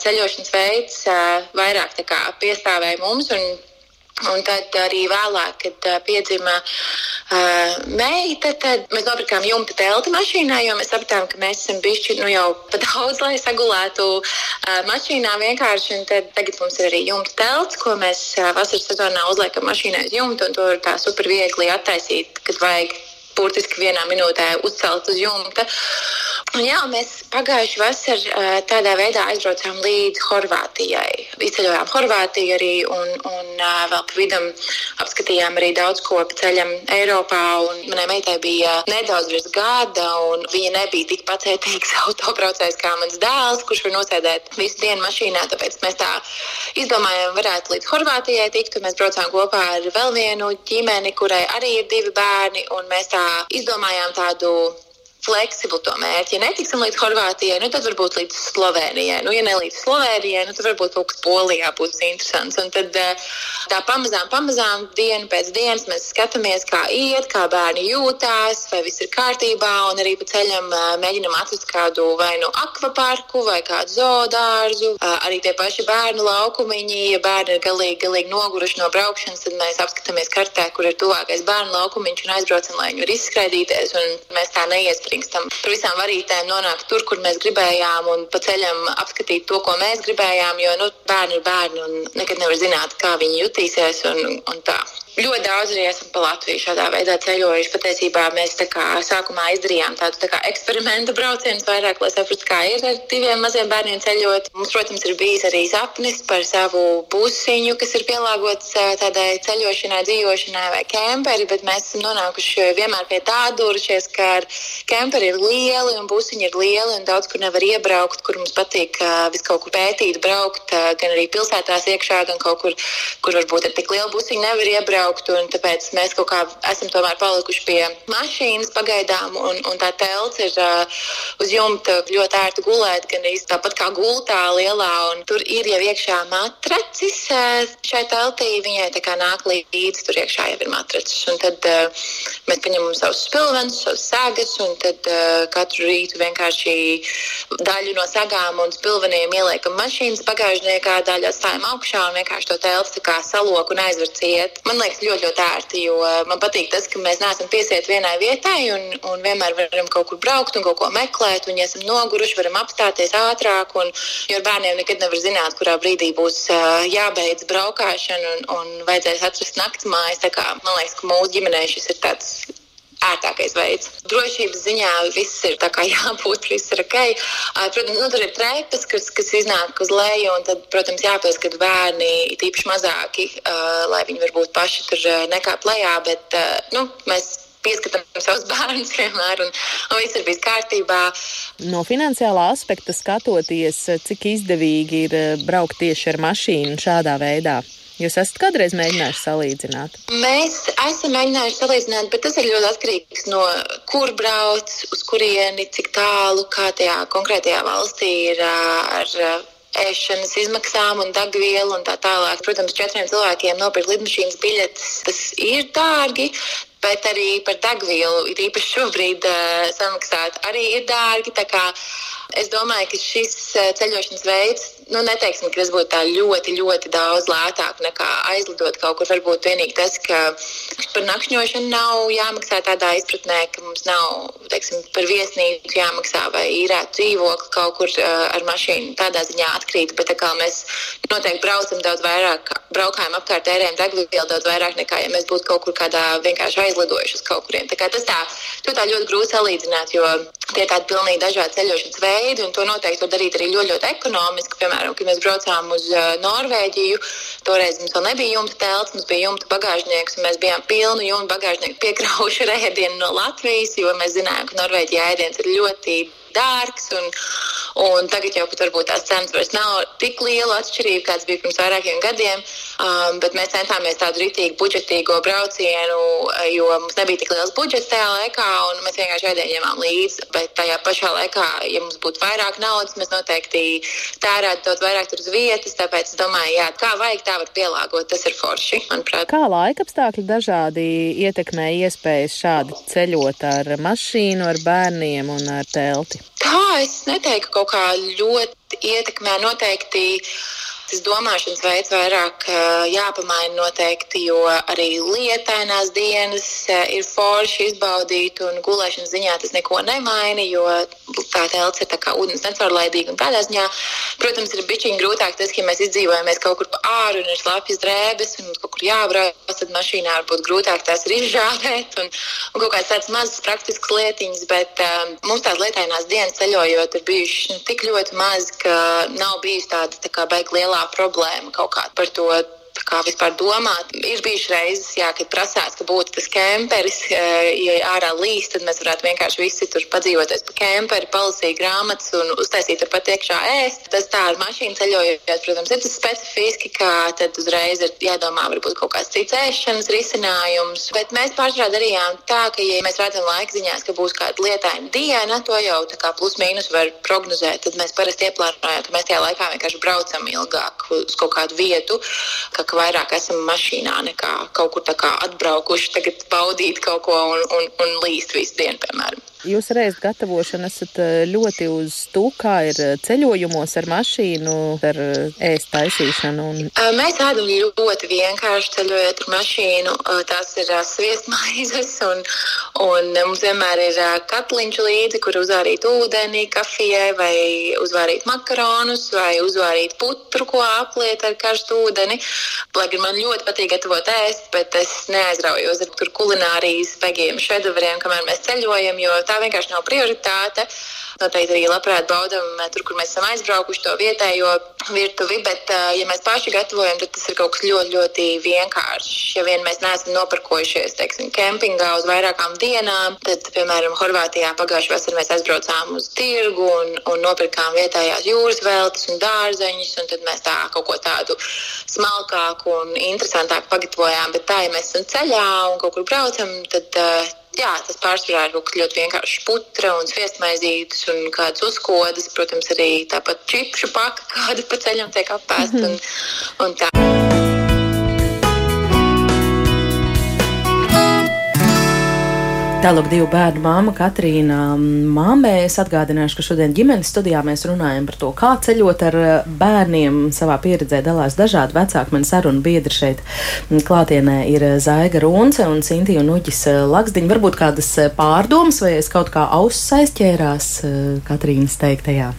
ceļošanas veids vairāk tā kā piestāvēja mums. Un, Un tad arī vēlāk, kad piedzima uh, meita, tad mēs nopirkām jumta telti mašīnā, jo mēs sapratām, ka mēs esam bijuši nu, jau pa daudz, lai sagulētu uh, mašīnā vienkārši. Tad tagad mums ir arī jumta telts, ko mēs uh, vasaras sezonā uzliekam mašīnā uz jumta, un to ir tā super viegli attaisīt, kad vajag burtiski vienā minūtē uzcelt uz jumta. Un jā, mēs pagājušajā vasarā tādā veidā aizbraucām līdz Horvātijai. Izceļojām Horvātiju arī un, un vēl pa vidam apskatījām arī daudz ko pa ceļam Eiropā. Manai meitai bija nedaudz virs gada, un viņa nebija tik pacietīgs (laughs) autobraucējs kā mans dēls, kurš var nosēdēt visu dienu mašīnā. Tāpēc mēs tā izdomājām, varētu līdz Horvātijai tikt. Mēs braucām kopā ar vēl vienu ģimeni, kurai arī ir divi bērni, un mēs tā izdomājām tādu fleksiblu to mērķi. Ja netiksim līdz Horvātijai, nu, tad varbūt līdz Slovenijai. Nu, ja ne līdz Slovenijai, nu, tad varbūt kaut kas Polijā būs interesants. Un tad eh, tā pamazām, pamazām, dienu pēc dienas mēs skatāmies, kā iet, kā bērni jūtās, vai viss ir kārtībā. Un arī pa ceļam eh, mēģinam atrast kādu vai nu akvaparku vai kādu zoodārzu. Eh, arī tie paši bērnu laukumiņi, ja bērni ir galīgi, galīgi noguruši no braukšanas, tad mēs apskatāmies kartē, kur ir tuvākais bērnu laukumiņš un aizbraucam, lai viņi var izskraidīties. Un mēs tā neiespriežam nedrīkstam par visām varītēm nonākt tur, kur mēs gribējām, un pa ceļam apskatīt to, ko mēs gribējām. Jo nu, bērni ir bērni, un nekad nevar zināt, kā viņi jutīsies. Un, un tā. Ļoti daudz arī esam pa Latviju šādā veidā ceļojuši. Patiesībā mēs kā, sākumā izdarījām tādu tā eksperimentu braucienu, vairāk, lai saprastu, kā ir ar diviem maziem bērniem ceļot. Mums, protams, ir bijis arī sapnis par savu busiņu, kas ir pielāgots tādai ceļošanai, dzīvošanai vai kemperi, bet mēs esam nonākuši vienmēr pie tā duršies, ka kemperi ir lieli un busiņi ir lieli un daudz kur nevar iebraukt, kur mums patīk visu kaut kur pētīt, braukt, gan arī pilsētās iekšā, gan kaut kur, kur varbūt ir tik liela busiņa, nevar iebraukt iebrauktu. Tāpēc mēs kaut kā esam tomēr palikuši pie mašīnas pagaidām. Un, un tā telts ir uh, uz jumta ļoti ērti gulēt, gan īsti tāpat kā gultā lielā. Tur ir jau iekšā matracis uh, šai teltī. Viņai tā kā nāk līdzi, tur iekšā jau ir matracis. Un tad uh, mēs paņemam savus spilvenus, savus sagas, un tad uh, katru rītu vienkārši daļu no sagām un spilveniem ieliekam mašīnas bagāžniekā, daļu atstājam augšā un vienkārši to telti salok un aizver ciet. Man liekas, liekas ļoti, ļoti ērti, jo man patīk tas, ka mēs neesam piesieti vienai vietai un, un vienmēr varam kaut kur braukt un kaut ko meklēt. Un, ja esam noguruši, varam apstāties ātrāk. Un, jo ar bērniem nekad nevar zināt, kurā brīdī būs uh, jābeidz braukšana un, un vajadzēs atrast naktas mājas. Man liekas, ka mūsu ģimenei šis ir tāds ērtākais veids. Drošības ziņā viss ir tā kā (laughs) jābūt, viss ir ok. Protams, nu, tur ir trepas, kas, kas iznāk uz leju, un tad, protams, jāpieskat bērni, tīpaši mazāki, uh, lai viņi varbūt paši tur nekāp lejā, bet uh, nu, mēs pieskatām savus (laughs) bērnus vienmēr, un, un viss ir bijis kārtībā. No finansiālā aspekta skatoties, cik izdevīgi ir braukt tieši ar mašīnu šādā veidā? Jūs esat kādreiz mēģinājuši salīdzināt? Mēs esam mēģinājuši salīdzināt, bet tas ir ļoti atkarīgs no kur brauc, uz kurieni, cik tālu, kā tajā konkrētajā valstī ir ar ēšanas izmaksām un degvielu un tā tālāk. Protams, četriem cilvēkiem nopirkt lidmašīnas biļetes, tas ir dārgi. bet arī par degvielu, ir īpaši šobrīd uh, samaksāt, arī ir dārgi. Es domāju, ka šis ceļošanas veids, nu, neteiksim, ka tas būtu tā ļoti, ļoti daudz lētāk nekā aizlidot kaut kur. Varbūt vienīgi tas, ka par nakšņošanu nav jāmaksā tādā izpratnē, ka mums nav, teiksim, par viesnīcu jāmaksā vai īrēt dzīvokli kaut kur uh, ar mašīnu. Tādā ziņā atkrīt, bet kā mēs noteikti braucam daudz vairāk, braukājam apkārt ērēm degvielu daudz vairāk nekā, ja mēs būtu kaut kur kādā vienkārši aizlidojuši uz kaut kuriem. Tā kā tas tā, to tā ļoti grūti salīdzināt, jo tie ir tādi pilnīgi dažādi ceļošanas veidi, un to noteikti var darīt arī ļoti, ļoti ekonomiski. Piemēram, kad mēs braucām uz uh, Norvēģiju, toreiz mums vēl nebija jumta telts, mums bija jumta bagāžnieks, un mēs bijām pilnu jumta bagāžnieku piekraujuši (laughs) rēdienu no Latvijas, jo mēs zinājām, ka Norvēģijā ēdiens ir ļoti dārgs. Un, un tagad jau pat varbūt tās cenas vairs nav tik liela atšķirība, kāds bija pirms vairākiem gadiem. Um, bet mēs centāmies tādu rītīgu, budžetīgo braucienu, jo mums nebija tik liels budžets tajā laikā, un mēs vienkārši ņēmām līdzi. Bet tajā pašā laikā, ja mums būtu vairāk naudas, mēs noteikti tērētu daudz vairāk uz vietas. Tāpēc es domāju, jā, kā vajag, tā var pielāgot. Tas ir forši, manuprāt. Kā laika apstākļi dažādi ietekmē iespējas šādi ceļot ar mašīnu, ar bērniem un ar telti? Tā es neteiktu, ka kaut kā ļoti ietekmē noteikti tas domāšanas veids vairāk jāpamaina noteikti, jo arī lietainās dienas ir forši izbaudīt, un gulēšanas ziņā tas neko nemaina, jo tā telts ir tā kā ūdens necaurlaidīga. Un tādā ziņā, protams, ir bišķiņi grūtāk tas, ka mēs izdzīvojamies kaut kur āru un ir slapjas drēbes, un kaut kur jābrauc, tad mašīnā varbūt grūtāk tās ir izžāvēt, un, un kaut kādas tādas mazas praktiskas lietiņas, bet um, mums tās lietainās dienas ceļojot ir bijušas nu, tik ļoti maz, ka nav bijusi tāda tā kā baigta liela lielā problēma kaut kāda par to kā vispār domāt. Ir bijušas reizes, jā, kad prasās, ka būtu tas kemperis, eh, ja ārā līst, tad mēs varētu vienkārši visi tur padzīvoties pa kemperi, palasīt grāmatas un uztaisīt ar pat iekšā ēst. Tas tā ar mašīnu ceļojot, protams, ir tas specifiski, ka tad uzreiz ir jādomā, varbūt kaut kāds cits ēšanas risinājums. Bet mēs pārsvarā darījām tā, ka, ja mēs redzam laika ziņās, ka būs kāda lietaina diena, to jau tā kā plus mīnus var prognozēt, tad mēs parasti ieplānojam, ka mēs tajā laikā vienkārši braucam ilgāk uz kaut kādu vietu, ka ka vairāk esam mašīnā nekā kaut kur atbraukuši, tagad baudīt kaut ko un, un, un līst visu dienu, piemēram. Jūs reiz gatavošana esat eh, ļoti uz to, kā ir eh, ceļojumos ar mašīnu, ar eh, ēst taisīšanu. Un... Mēs ēdam ļoti vienkārši ceļojot ar mašīnu. Tās ir sviestmaizes (laughs) un, un mums vienmēr ir katliņš līdzi, kur uzvārīt ūdeni, kafijai vai uzvārīt makaronus vai uzvārīt putru, ko apliet ar karstu ūdeni. Lai gan man ļoti patīk gatavot ēst, bet es neaizraujos ar kulinārijas begiem šedevriem, kamēr mēs ceļojam, jo tā vienkārši nav prioritāte. Noteikti arī labprāt baudām tur, kur mēs esam aizbraukuši to vietējo virtuvi, bet, ja mēs paši gatavojam, tad tas ir kaut kas ļoti, ļoti vienkāršs. Ja vien mēs neesam nopirkojušies, teiksim, kempingā uz vairākām dienām, tad, piemēram, Horvātijā pagājušajā vasarā mēs aizbraucām uz tirgu un, un nopirkām vietējās jūras veltes un dārzeņus, un tad mēs tā kaut ko tādu smalkāku un interesantāku pagatavojām. Bet tā, ja mēs esam ceļā un kaut kur braucam, tad jā, tas pārsvarā ir kaut kas ļoti vienkāršs. Putra un sviestmaizītes un kādas uzkodas, protams, arī tāpat čipšu paka, (laughs) kāda pa ceļam tiek apēsta un, un tā. Tālāk divu bērnu māma Katrīna Māmē. Es atgādināšu, ka šodien ģimenes studijā mēs runājam par to, kā ceļot ar eh, bērniem. Savā pieredzē dalās dažādi vecāki. Man saruna biedri šeit klātienē ir Zaiga Runce un Cintija un Uģis eh, Laksdiņa. Varbūt kādas eh, pārdomas vai es kaut kā auss aizķērās Katrīnas teiktajā.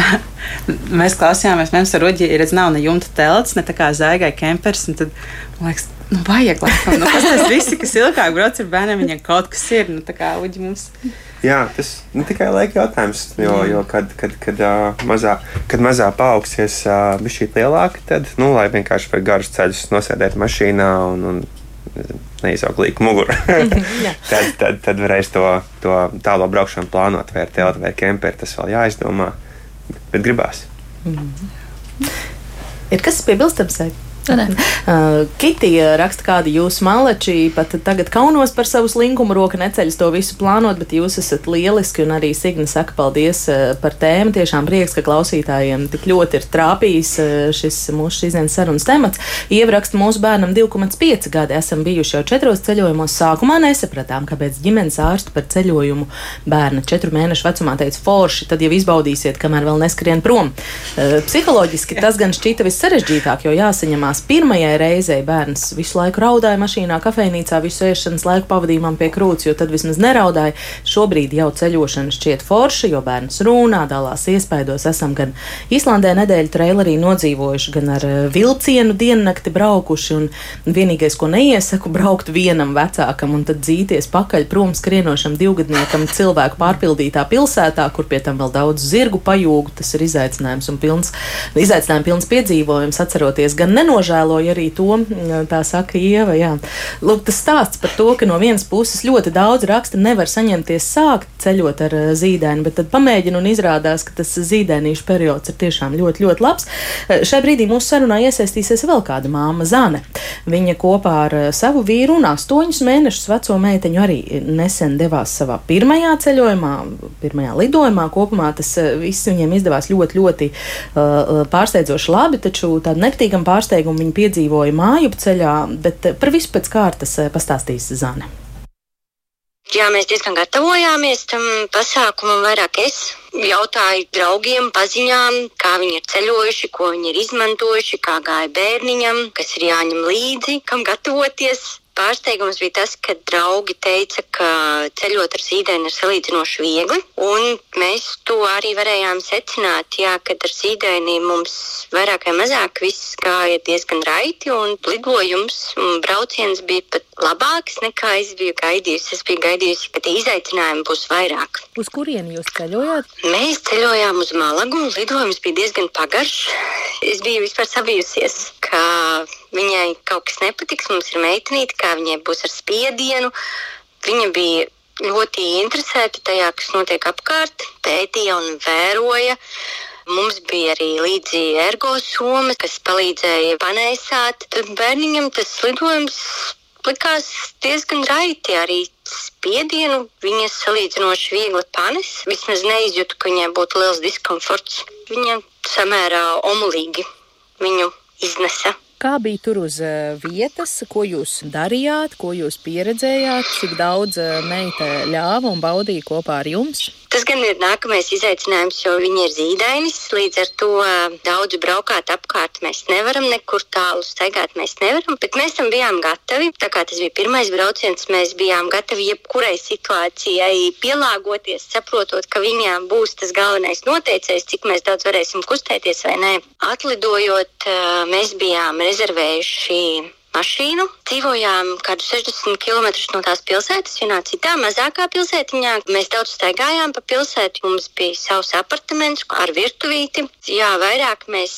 (laughs) mēs klausījāmies, mēs ar Uģi redz, nav ne jumta telts, ne tā kā zaigai kempers. Tad, man liekas, Nu, vajag, laikam, nu, tas visi, kas ilgāk brauc ar bērniem, viņiem kaut kas ir. Nu, kā uģi mums. Jā, tas ir nu, tikai laika jautājums. Jo, jo kad, kad, kad, uh, mazā, kad mazā paaugsies uh, šī lielāka, tad, nu, lai vienkārši par garus ceļus nosēdētu mašīnā un, un neizaugt līku muguru, (laughs) tad, tad, tad varēs to, to tālo braukšanu plānot, vai ar telti vai kemperi. Tas vēl jāizdomā, bet gribās. Mm. Ir kas piebilstams? Uh, Kiti raksta, kādi jūs maleči pat tagad kaunos par savu slinkumu, roka neceļas to visu plānot, bet jūs esat lieliski un arī Signa saka paldies par tēmu. Tiešām prieks, ka klausītājiem tik ļoti ir trāpījis šis mūsu šīsdienas sarunas temats. Ievraksta mūsu bērnam 2,5 gadi. Esam bijuši jau četros ceļojumos. Sākumā nesapratām, kāpēc ģimenes ārstu par ceļojumu bērna četru mēnešu vecumā teica forši, tad jau izbaudīsiet, kamēr vēl neskrien prom. Psiholoģiski tas gan šķita vissarežģītāk, jo jāsaņemās pirmajai reizei bērns visu laiku raudāja mašīnā, kafejnīcā, visu ēšanas laiku pavadījumam pie krūts, jo tad vismaz neraudāja. Šobrīd jau ceļošana šķiet forša, jo bērns runā, dalās iespaidos. Esam gan Islandē nedēļu trailerī nodzīvojuši, gan ar eh, vilcienu diennakti braukuši. Vienīgais, ko neiesaku, braukt vienam vecākam un tad dzīties pakaļ prom skrienošam divgadniekam cilvēku pārpildītā pilsētā, kur pie tam vēl daudz zirgu pajūgu. Tas ir izaicinājums un pilns, izaicinājums pilns piedzīvojums, atceroties gan nenožēloju arī to, tā saka Ieva. Jā. Lūk, tas stāsts par to, ka no vienas puses ļoti daudz raksta nevar saņemties sākt ceļot ar eh, zīdaini, bet tad pamēģina un izrādās, ka tas zīdainīšu periods ir tiešām ļoti, ļoti labs. Eh, šai brīdī mūsu sarunā iesaistīsies vēl kāda māma Zane. Viņa kopā ar eh, savu vīru un astoņus mēnešus veco meiteņu arī nesen devās savā pirmajā ceļojumā, pirmajā lidojumā. Kopumā tas viss viņiem izdevās ļoti, ļoti uh, pārsteidzoši labi, taču tādu nepatīkamu pārsteigumu viņi piedzīvoja māju ceļā, bet par visu pēc kārtas pastāstīs Zane. Jā, mēs diezgan gatavojāmies tam pasākumam. Vairāk es jautāju draugiem, paziņām, kā viņi ir ceļojuši, ko viņi ir izmantojuši, kā gāja bērniņam, kas ir jāņem līdzi, kam gatavoties. Pārsteigums bija tas, ka draugi teica, ka ceļot ar zīdaini ir salīdzinoši viegli. Mēs to arī varējām secināt, jā, kad ar zīdaini mums vairāk vai mazāk viss gāja diezgan raiti. Lidojums un brauciens bija pat labāks nekā es biju gaidījusi. Es biju gaidījusi, ka tie izaicinājumi būs vairāk. Uz kurieni jūs ceļojāt? Mēs ceļojām uz Malagu. Lidojums bija diezgan pagaršs. Es biju vispār sabijusies, ka viņai kaut kas nepatiks. Mums ir meitenīte, kā viņai būs ar spiedienu. Viņa bija ļoti interesēta tajā, kas notiek apkārt, pētīja un vēroja. Mums bija arī līdzi ergosoma, kas palīdzēja panēsāt. Tad bērniņam tas lidojums likās diezgan raiti. Arī spiedienu viņa salīdzinoši viegli panes. Vismaz neizjūtu, ka viņai būtu liels diskomforts. Viņa samērā omulīgi viņu iznesa. Kā bija tur uz eh, vietas, ko jūs darījāt, ko jūs pieredzējāt, cik daudz eh, meita ļāva un baudīja kopā ar jums? Tas gan ir nākamais izaicinājums, jo viņi ir zīdainis. Līdz ar to daudz braukāt apkārt mēs nevaram, nekur tālu staigāt mēs nevaram. Bet mēs tam bijām gatavi. Tā kā tas bija pirmais brauciens, mēs bijām gatavi jebkurai situācijai pielāgoties, saprotot, ka viņām būs tas galvenais noteicējs, cik mēs daudz varēsim kustēties vai nē. Atlidojot, mēs bijām rezervējuši mašīnu. Dzīvojām kādu 60 km no tās pilsētas, vienā citā mazākā pilsētiņā. Mēs daudz staigājām pa pilsētu. Mums bija savs apartaments ar virtuvīti. Jā, vairāk mēs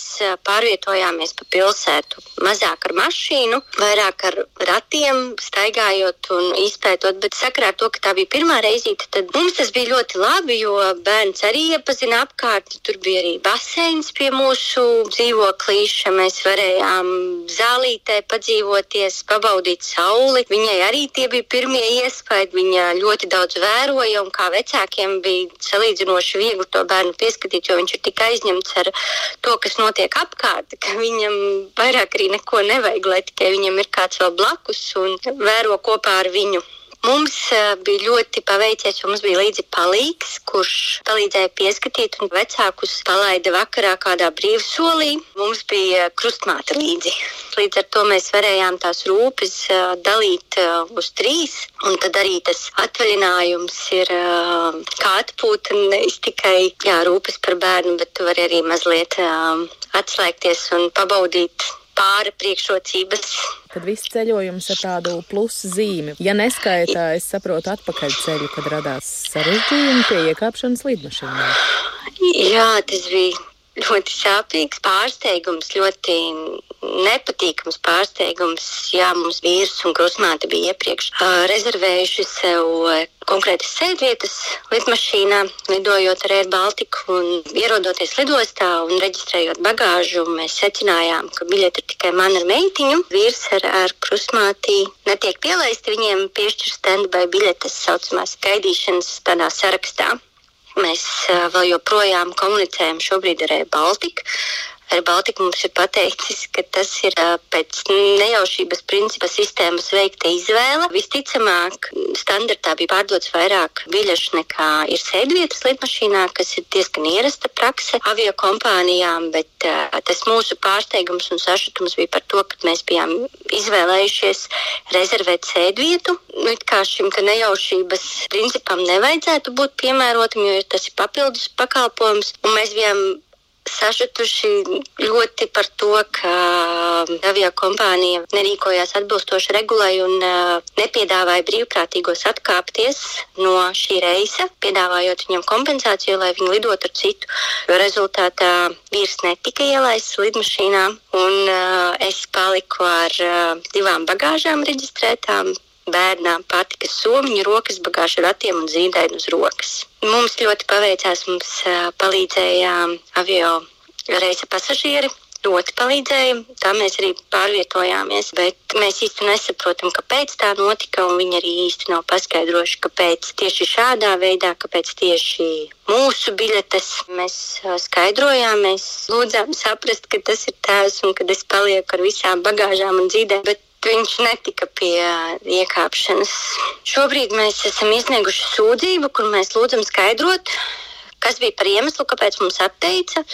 pārvietojāmies pa pilsētu. Mazāk ar mašīnu, vairāk ar ratiem, staigājot un izpētot. Bet sakarā ar to, ka tā bija pirmā reizīte, tad mums tas bija ļoti labi, jo bērns arī iepazina apkārt. Tur bija arī baseins pie mūsu dzīvoklīša. Mēs varējām zālītē padzīvot atbrīvoties, pabaudīt sauli. Viņai arī tie bija pirmie iespaidi. Viņa ļoti daudz vēroja, un kā vecākiem bija salīdzinoši viegli to bērnu pieskatīt, jo viņš ir tik aizņemts ar to, kas notiek apkārt, ka viņam vairāk arī neko nevajag, lai tikai viņam ir kāds vēl blakus un vēro kopā ar viņu. Mums uh, bija ļoti paveicies, jo mums bija līdzi palīgs, kurš palīdzēja pieskatīt un vecākus palaida vakarā kādā brīvsolī. Mums bija krustmāte līdzi. Līdz ar to mēs varējām tās rūpes uh, dalīt uh, uz trīs. Un tad arī tas atvaļinājums ir kā atpūta nevis tikai jā, rūpes par bērnu, bet tu vari arī mazliet atslēgties un pabaudīt pāri priekšrocības. Tad viss ceļojums ar tādu plusu zīmi. Ja neskaitā, es saprotu atpakaļceļu, kad radās sarežģījumi pie iekāpšanas lidmašīnā. Jā, tas bija ļoti sāpīgs pārsteigums, ļoti nepatīkams pārsteigums. Jā, mums vīrs un krustmāte bija iepriekš uh, rezervējuši sev konkrētas sēdvietas lidmašīnā, lidojot ar Air Baltiku un ierodoties lidostā un reģistrējot bagāžu. Mēs secinājām, ka biļete ir tikai man ar meitiņu. Vīrs ar, ar krustmāti netiek pielaisti, viņiem piešķir stand-by biļetes saucamās gaidīšanas tādā sarakstā. Mēs vēl joprojām komunicējam šobrīd ar Baltiku. Ar Baltiku mums ir pateicis, ka tas ir pēc nejaušības principa sistēmas veikta izvēle. Visticamāk, standartā bija pārdots vairāk biļešu nekā ir sēdvietas lidmašīnā, kas ir diezgan ierasta prakse avio kompānijām, bet uh, tas mūsu pārsteigums un sašutums bija par to, ka mēs bijām izvēlējušies rezervēt sēdvietu. Nu, kā šim nejaušības principam nevajadzētu būt piemērotam, jo tas ir papildus pakalpojums, un mēs bijām sašutuši ļoti par to, ka avio kompānija nerīkojās atbilstoši regulai un uh, nepiedāvāja brīvprātīgos atkāpties no šī reisa, piedāvājot viņam kompensāciju, lai viņi lidotu ar citu. Rezultātā vīrs netika ielaists lidmašīnā, un uh, es paliku ar uh, divām bagāžām reģistrētām bērnām patikas somiņu, rokas bagāžu ratiem un zīdaini uz rokas. Mums ļoti paveicās, mums palīdzēja avio reisa pasažieri. Ļoti palīdzēja, tā mēs arī pārvietojāmies, bet mēs īsti nesaprotam, kāpēc tā notika. Viņi arī īsti nav paskaidrojuši, kāpēc tieši šādā veidā, kāpēc tieši mūsu biļetes. Mēs skaidrojām, mēs lūdzām saprast, ka tas ir tēvs un ka es palieku ar visām bagāžām un dzīvēm. Bet viņš netika pie iekāpšanas. Šobrīd mēs esam iesnieguši sūdzību, kur mēs lūdzam skaidrot, kas bija par iemeslu, kāpēc mums atteica.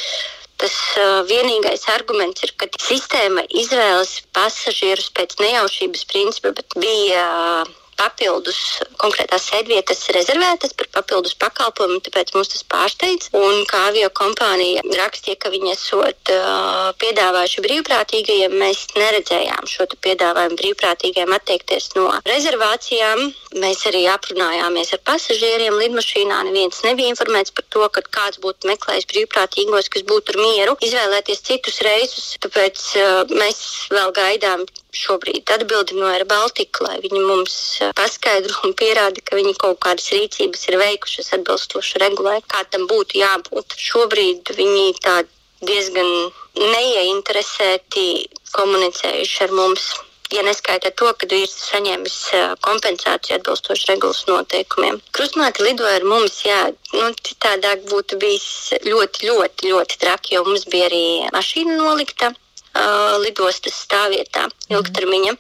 Tas uh, vienīgais arguments ir, ka sistēma izvēlas pasažierus pēc nejaušības principa, bet bija uh, papildus konkrētās sēdvietas rezervētas par papildus pakalpojumu, tāpēc mums tas pārsteidz. Un kā avio kompānija rakstīja, ka viņi esot uh, piedāvājuši brīvprātīgajiem, mēs neredzējām šo piedāvājumu brīvprātīgajiem atteikties no rezervācijām. Mēs arī aprunājāmies ar pasažieriem lidmašīnā. Neviens nebija informēts par to, ka kāds būtu meklējis brīvprātīgos, kas būtu ar mieru, izvēlēties citus reisus. Tāpēc uh, mēs vēl gaidām šobrīd atbildi no Air Baltica, lai viņi mums eh, paskaidro un pierāda, ka viņi kaut kādas rīcības ir veikušas atbilstoši regulē, kā tam būtu jābūt. Šobrīd viņi tā diezgan neieinteresēti komunicējuši ar mums. Ja neskaita to, ka vīrs ir saņēmis eh, kompensāciju atbilstoši regulas noteikumiem. Krustmāte lidoja ar mums, jā, nu, citādāk būtu bijis ļoti, ļoti, ļoti traki, jo mums bija arī mašīna nolikta uh, lidostas stāvvietā ilgtermiņa.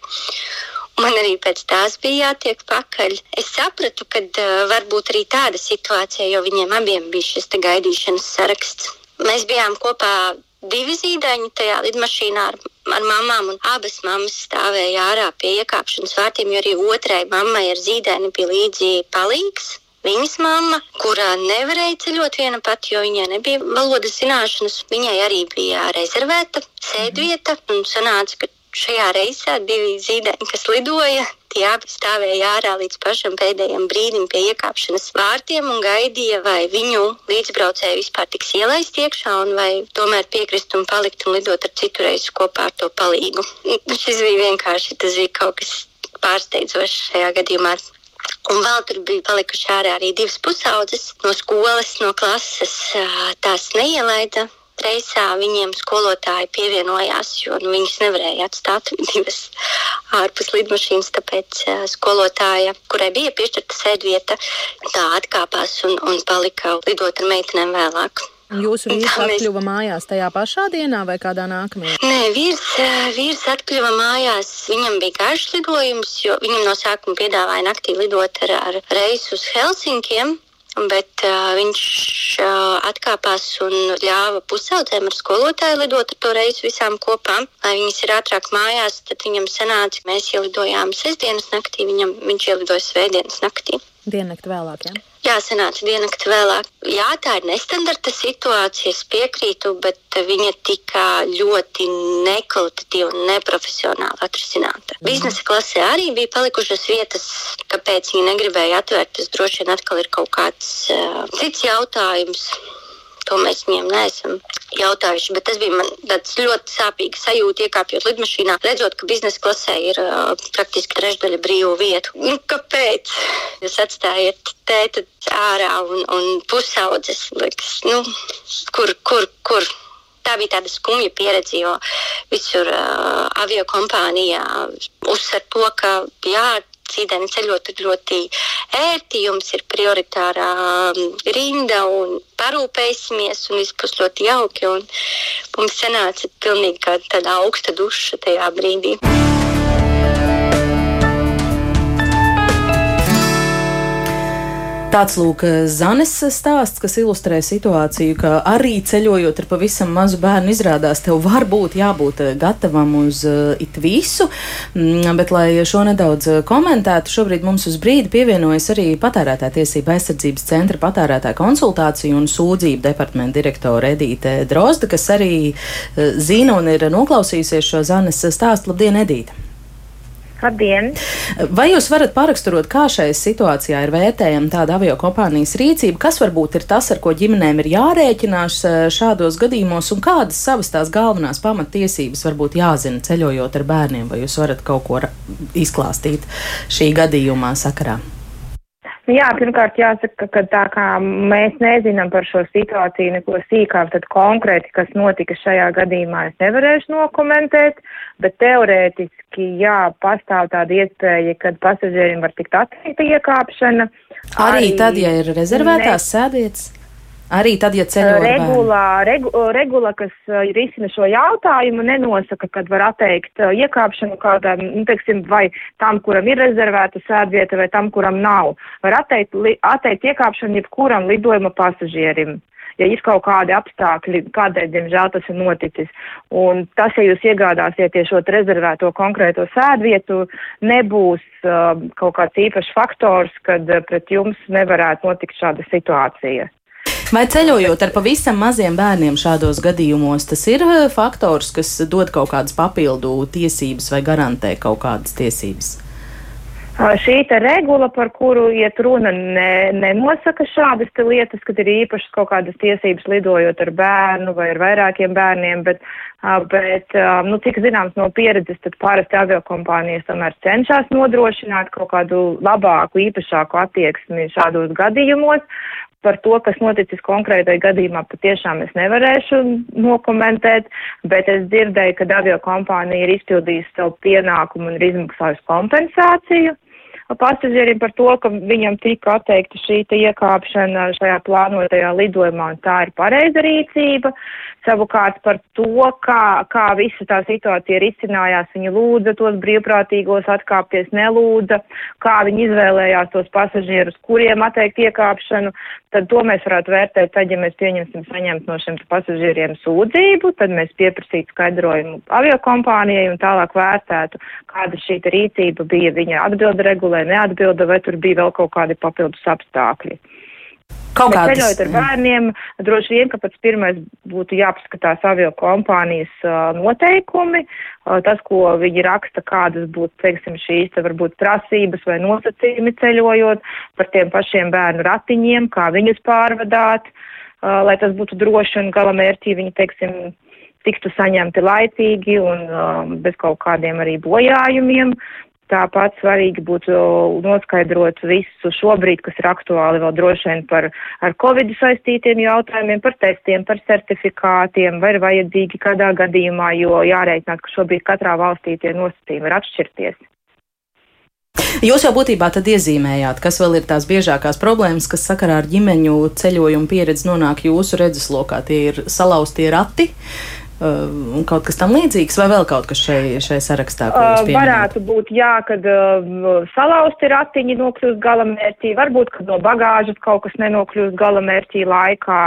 Man arī pēc tās bija jātiek pakaļ. Es sapratu, ka uh, var būt arī tāda situācija, jo viņiem abiem bija šis gaidīšanas saraksts. Mēs bijām kopā divi zīdaiņi tajā lidmašīnā ar, ar mamām, un abas mammas stāvēja ārā pie iekāpšanas vārtiem, jo arī otrai mammai ar zīdaini bija līdzi palīgs. Viņas mamma, kurā nevarēja ceļot viena pati, jo viņai nebija valodas zināšanas, viņai arī bija rezervēta sēdvieta. Un sanāca, ka šajā reisā divi zīdaiņi, kas lidoja, tie abi stāvēja ārā līdz pašam pēdējiem brīdim pie iekāpšanas vārtiem un gaidīja, vai viņu līdzbraucēji vispār tiks ielaist iekšā, un vai tomēr piekrist un palikt un lidot ar citu reizi kopā ar to palīgu. Šis bija vienkārši, tas bija kaut kas pārsteidzošs šajā gadījumā. Un vēl tur bija palikuši ārā arī divas pusaudzes no skolas, no klases. Tās neielaida reisā. Viņiem skolotāji pievienojās, jo nu, viņas nevarēja atstāt (laughs) divas ārpus lidmašīnas. Tāpēc skolotāja, kurai bija piešķirta sēdvieta, tā atkāpās un, un palika lidot ar meitenēm vēlāk. Jūsu vīrs atkļuva mājās tajā pašā dienā vai kādā nākamajā? Nē, vīrs, eh, vīrs atkļuva mājās. Viņam bija garš lidojums, jo viņam no sākuma piedāvāja naktī lidot ar, ar reisu uz Helsinkiem. Bet uh, viņš uh, atkāpās un ļāva pusaudzēm ar skolotāju lidot ar to reisu visām kopā. Lai viņas ir ātrāk mājās, tad viņam sanāca, ka mēs ielidojām sestdienas naktī, viņam, viņš ielidoja svētdienas naktī. Diennakti vēlāk, jā? Ja? Jā, sanāca diennakti vēlāk. Jā, tā ir nestandarta situācija, es piekrītu, bet viņa tika ļoti nekvalitatīva un neprofesionāli atrisināta. Biznesa klasē arī bija palikušas vietas, kāpēc viņi negribēja atvērt. Tas droši vien atkal ir kaut kāds uh, cits jautājums. To mēs viņiem neesam jautājuši. Bet tas bija man ļoti sāpīgs sajūta, iekāpjot lidmašīnā, redzot, ka biznesa klasē ir uh, praktiski trešdaļa brīvu vietu. Nu, kāpēc? Jūs atstājat tēti ārā un, un pusaudzes. Liekas, nu, kur, kur, kur? Tā bija tāda skumja pieredze, jo visur uh, avio kompānijā uzsver to, ka jā, cīdēni ceļot ir ļoti ērti, jums ir prioritārā rinda un parūpēsimies, un viss būs ļoti jauki. Mums sanāca pilnīgi tāda augsta duša tajā brīdī. Tāds lūk, Zanes stāsts, kas ilustrē situāciju, ka arī ceļojot ar pavisam mazu bērnu, izrādās tev var būt jābūt gatavam uz uh, it visu. Mm, bet, lai šo nedaudz komentētu, šobrīd mums uz brīdi pievienojas arī patērētāja tiesība aizsardzības centra patērētāja konsultāciju un sūdzību departamenta direktore Edīte Drozda, kas arī zina un ir noklausījusies šo Zanes stāstu. Labdien, Edīte! Labdien! Vai jūs varat paraksturot, kā šajā situācijā ir vērtējama tāda avio kompānijas rīcība? Kas varbūt ir tas, ar ko ģimenēm ir jārēķinās eh, šādos gadījumos, un kādas savas tās galvenās pamatiesības varbūt jāzina ceļojot ar bērniem? Vai jūs varat kaut ko izklāstīt šī gadījumā sakarā? Jā, pirmkārt jāsaka, ka tā kā mēs nezinām par šo situāciju neko sīkāk, tad konkrēti, kas notika šajā gadījumā, es nevarēšu nokomentēt, bet teorētiski, jā, pastāv tāda iespēja, ka pasažierim var tikt atteikta iekāpšana. Arī, arī tad, ja ir rezervētās ne... sēdvietas? Arī tad, ja ceļo regulā, regu, regula, kas risina šo jautājumu, nenosaka, kad var atteikt iekāpšanu kādam, nu, teiksim, vai tam, kuram ir rezervēta sēdvieta, vai tam, kuram nav. Var atteikt, li, atteikt iekāpšanu jebkuram lidojuma pasažierim ja ir kaut kādi apstākļi, kādēļ, diemžēl, tas ir noticis. Un tas, ja jūs iegādāsieties šo rezervēto konkrēto sēdvietu, nebūs uh, kaut kāds īpašs faktors, kad uh, pret jums nevarētu notikt šāda situācija. Vai ceļojot ar pavisam maziem bērniem šādos gadījumos, tas ir eh, faktors, kas dod kaut kādas papildu tiesības vai garantē kaut kādas tiesības? Šī regula, par kuru iet runa, ne, nenosaka šādas lietas, kad ir īpašas kaut kādas tiesības lidojot ar bērnu vai ar vairākiem bērniem, bet, bet nu, cik zināms no pieredzes, tad parasti aviokompānijas tomēr cenšas nodrošināt kaut kādu labāku, īpašāku attieksmi šādos gadījumos. Par to, kas noticis konkrētai gadījumā, patiešām es nevarēšu nokomentēt, bet es dzirdēju, ka avio kompānija ir izpildījusi savu pienākumu un ir izmaksājusi kompensāciju pasažierim par to, ka viņam tika atteikta šī iekāpšana šajā plānotajā lidojumā, un tā ir pareiza rīcība. Savukārt par to, kā, kā visa tā situācija risinājās, viņi lūdza tos brīvprātīgos atkāpties, nelūdza, kā viņi izvēlējās tos pasažierus, kuriem atteikt iekāpšanu, tad to mēs varētu vērtēt tad, ja mēs pieņemsim saņemt no šiem pasažieriem sūdzību, tad mēs pieprasītu skaidrojumu aviokompānijai un tālāk vērtētu, kāda šī rīcība bija, viņa atbilda regulē, neatbilda, vai tur bija vēl kaut kādi papildus apstākļi. Kaut kādas. Ceļojot ar bērniem, droši vien, ka pats pirmais būtu jāpaskatās avio kompānijas noteikumi, tas, ko viņi raksta, kādas būtu, teiksim, šīs, te varbūt prasības vai nosacījumi ceļojot par tiem pašiem bērnu ratiņiem, kā viņus pārvadāt, lai tas būtu droši un galamērķī viņi, teiksim, tiktu saņemti laicīgi un um, bez kaut kādiem arī bojājumiem. Tāpat svarīgi būtu noskaidrot visu šobrīd, kas ir aktuāli vēl droši vien par ar Covid saistītiem jautājumiem, par testiem, par certifikātiem, vai ir vajadzīgi kādā gadījumā, jo jārēķināt, ka šobrīd katrā valstī tie nosacījumi var atšķirties. Jūs jau būtībā tad iezīmējāt, kas vēl ir tās biežākās problēmas, kas sakarā ar ģimeņu ceļojumu pieredzi nonāk jūsu redzeslokā. Tie ir salauztie rati, Uh, un kaut kas tam līdzīgs, vai vēl kaut kas šai, šai sarakstā? Uh, varētu būt, jā, kad uh, salauzti ratiņi nokļūst galamērķī, varbūt, kad no bagāžas kaut kas nenokļūst galamērķī laikā.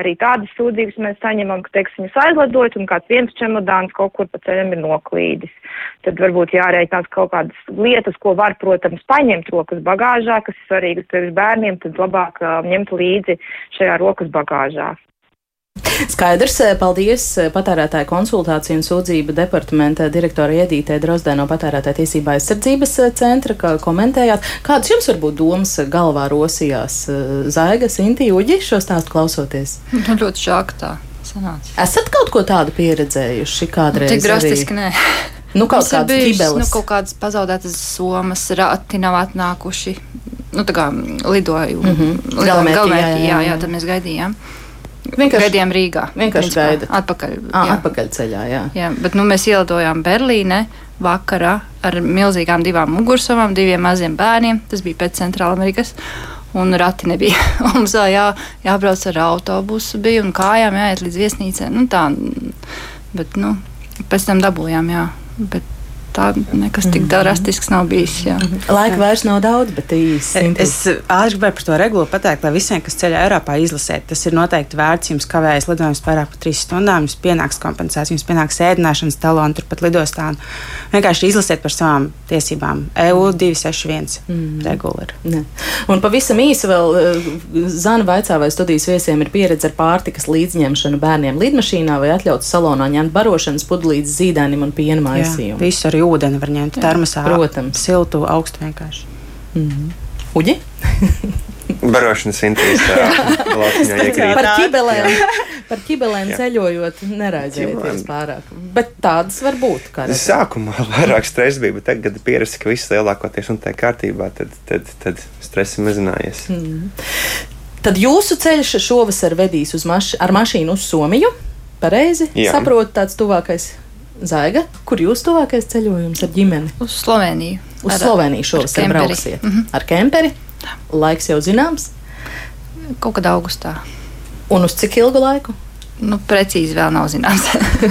Arī tādas sūdzības mēs saņemam, ka, teiksim, jūs aizlidojat un kāds viens čemodāns kaut kur pa ceļam ir noklīdis. Tad varbūt jārēķinās kaut kādas lietas, ko var, protams, paņemt rokas bagāžā, kas ir svarīgas priekš bērniem, tad labāk uh, ņemt līdzi šajā rokas bagāžā. Skaidrs, paldies patērētāju konsultāciju un sūdzību departamenta direktora Iedītē Drozdē no patērētāja tiesībā aizsardzības centra, kā komentējāt. Kādas jums varbūt domas galvā rosījās Zaigas, Inti, Uģi šo stāstu klausoties? Nu, ļoti žāk tā sanāca. Esat kaut ko tādu pieredzējuši kādreiz? Nu, tik drastiski arī? nē. Nu, kaut kādas bijušas, nu, kaut kādas pazaudētas somas, rati nav atnākuši. Nu, tā kā lidoju. Mm -hmm. Galvenmērķi, jā, jā, jā, jā, tad mēs gaidījām. Vienkārši gaidījām Rīgā. Vienkārši gaidām. Atpakaļ. À, jā. atpakaļ ceļā, jā. jā. Bet nu, mēs ielidojām Berlīnē vakarā ar milzīgām divām mugursomām, diviem maziem bērniem. Tas bija pēc Centrāla Amerikas. Un rati nebija. (laughs) Mums vēl jā, jābrauc ar autobusu, bija un kājām jāiet līdz viesnīcai. Nu, tā, bet, nu, pēc tam dabūjām, jā. Bet tā nekas tik mhm. drastisks nav bijis. Jā. Mhm. Laika vairs nav daudz, bet īsi. Es ātri gribēju par to regulu pateikt, lai visiem, kas ceļā Eiropā izlasēt, tas ir noteikti vērts. Jums kavējas lidojums pārāk par trīs stundām, jums pienāks kompensācija, jums pienāks ēdināšanas taloni turpat lidostā. Vienkārši izlasiet par savām tiesībām. EU 261 mm. regula ir. Un pavisam īsi vēl eh, Zana vaicā, vai studijas viesiem ir pieredze ar pārtikas līdzņemšanu bērniem lidmašīnā vai atļauts salonā ņemt barošanas pudlītes zīdainim un piena maisījumu. Jā, visu arī ūdeni var ņemt termosā. Protams. Siltu, augstu vienkārši. Mm -hmm. Uģi? (laughs) Barošanas intensīvā (laughs) par ķibelēm, par ķibelēm ceļojot, neraizējieties pārāk. Bet tādas var būt. Sākumā (laughs) vairāk stresa bija, bet tagad, kad pierasti, ka viss lielākoties un tā kārtībā, tad, tad, tad stress ir mazinājies. Mm. Tad jūsu ceļš šovasar vedīs uz maš ar mašīnu uz Somiju. Pareizi saprotu, tāds tuvākais Zaiga, kur jūs tuvākais ceļojums ar ģimeni? Uz Sloveniju. Uz ar, Sloveniju šovasar brauksiet. Mm -hmm. Ar kemperi? Laiks jau zināms? Kaut kad augustā. Un uz cik ilgu laiku? Nu, precīzi vēl nav zināms.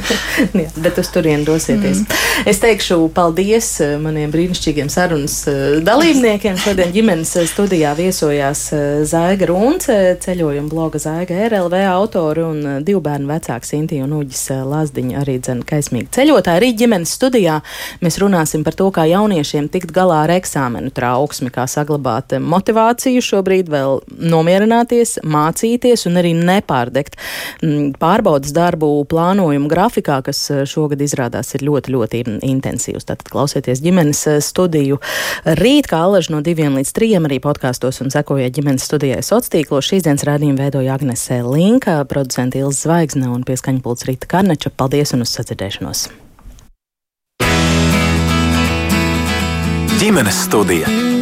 (laughs) Jā, bet uz turieni dosieties. Mm. Es teikšu paldies eh, maniem brīnišķīgiem sarunas eh, dalībniekiem. Šodien ģimenes eh, studijā viesojās Zaiga Runce, ceļojuma bloga Zaiga RLV autori un divu bērnu vecāks Inti un Uģis Lazdiņa arī dzen kaismīgi ceļotāji. Arī ģimenes studijā mēs runāsim par to, kā jauniešiem tikt galā ar eksāmenu trauksmi, kā saglabāt motivāciju šobrīd vēl nomierināties, mācīties un arī nepārdegt mm, pārbaudas darbu plānojumu grafikā, kas eh, šogad izrādās ir ļoti, ļoti intensīvs. Tātad klausieties ģimenes eh, studiju rīt, kā alaži no diviem līdz trijiem arī podkāstos un sekojiet ģimenes studijai sociālos tīklos. Šīs dienas rādījumu veidoja Agnese Linka, producenta Ilza Zvaigzne un pieskaņpults Rīta Karneča. Paldies un uz sadzirdēšanos! Ģimenes studija.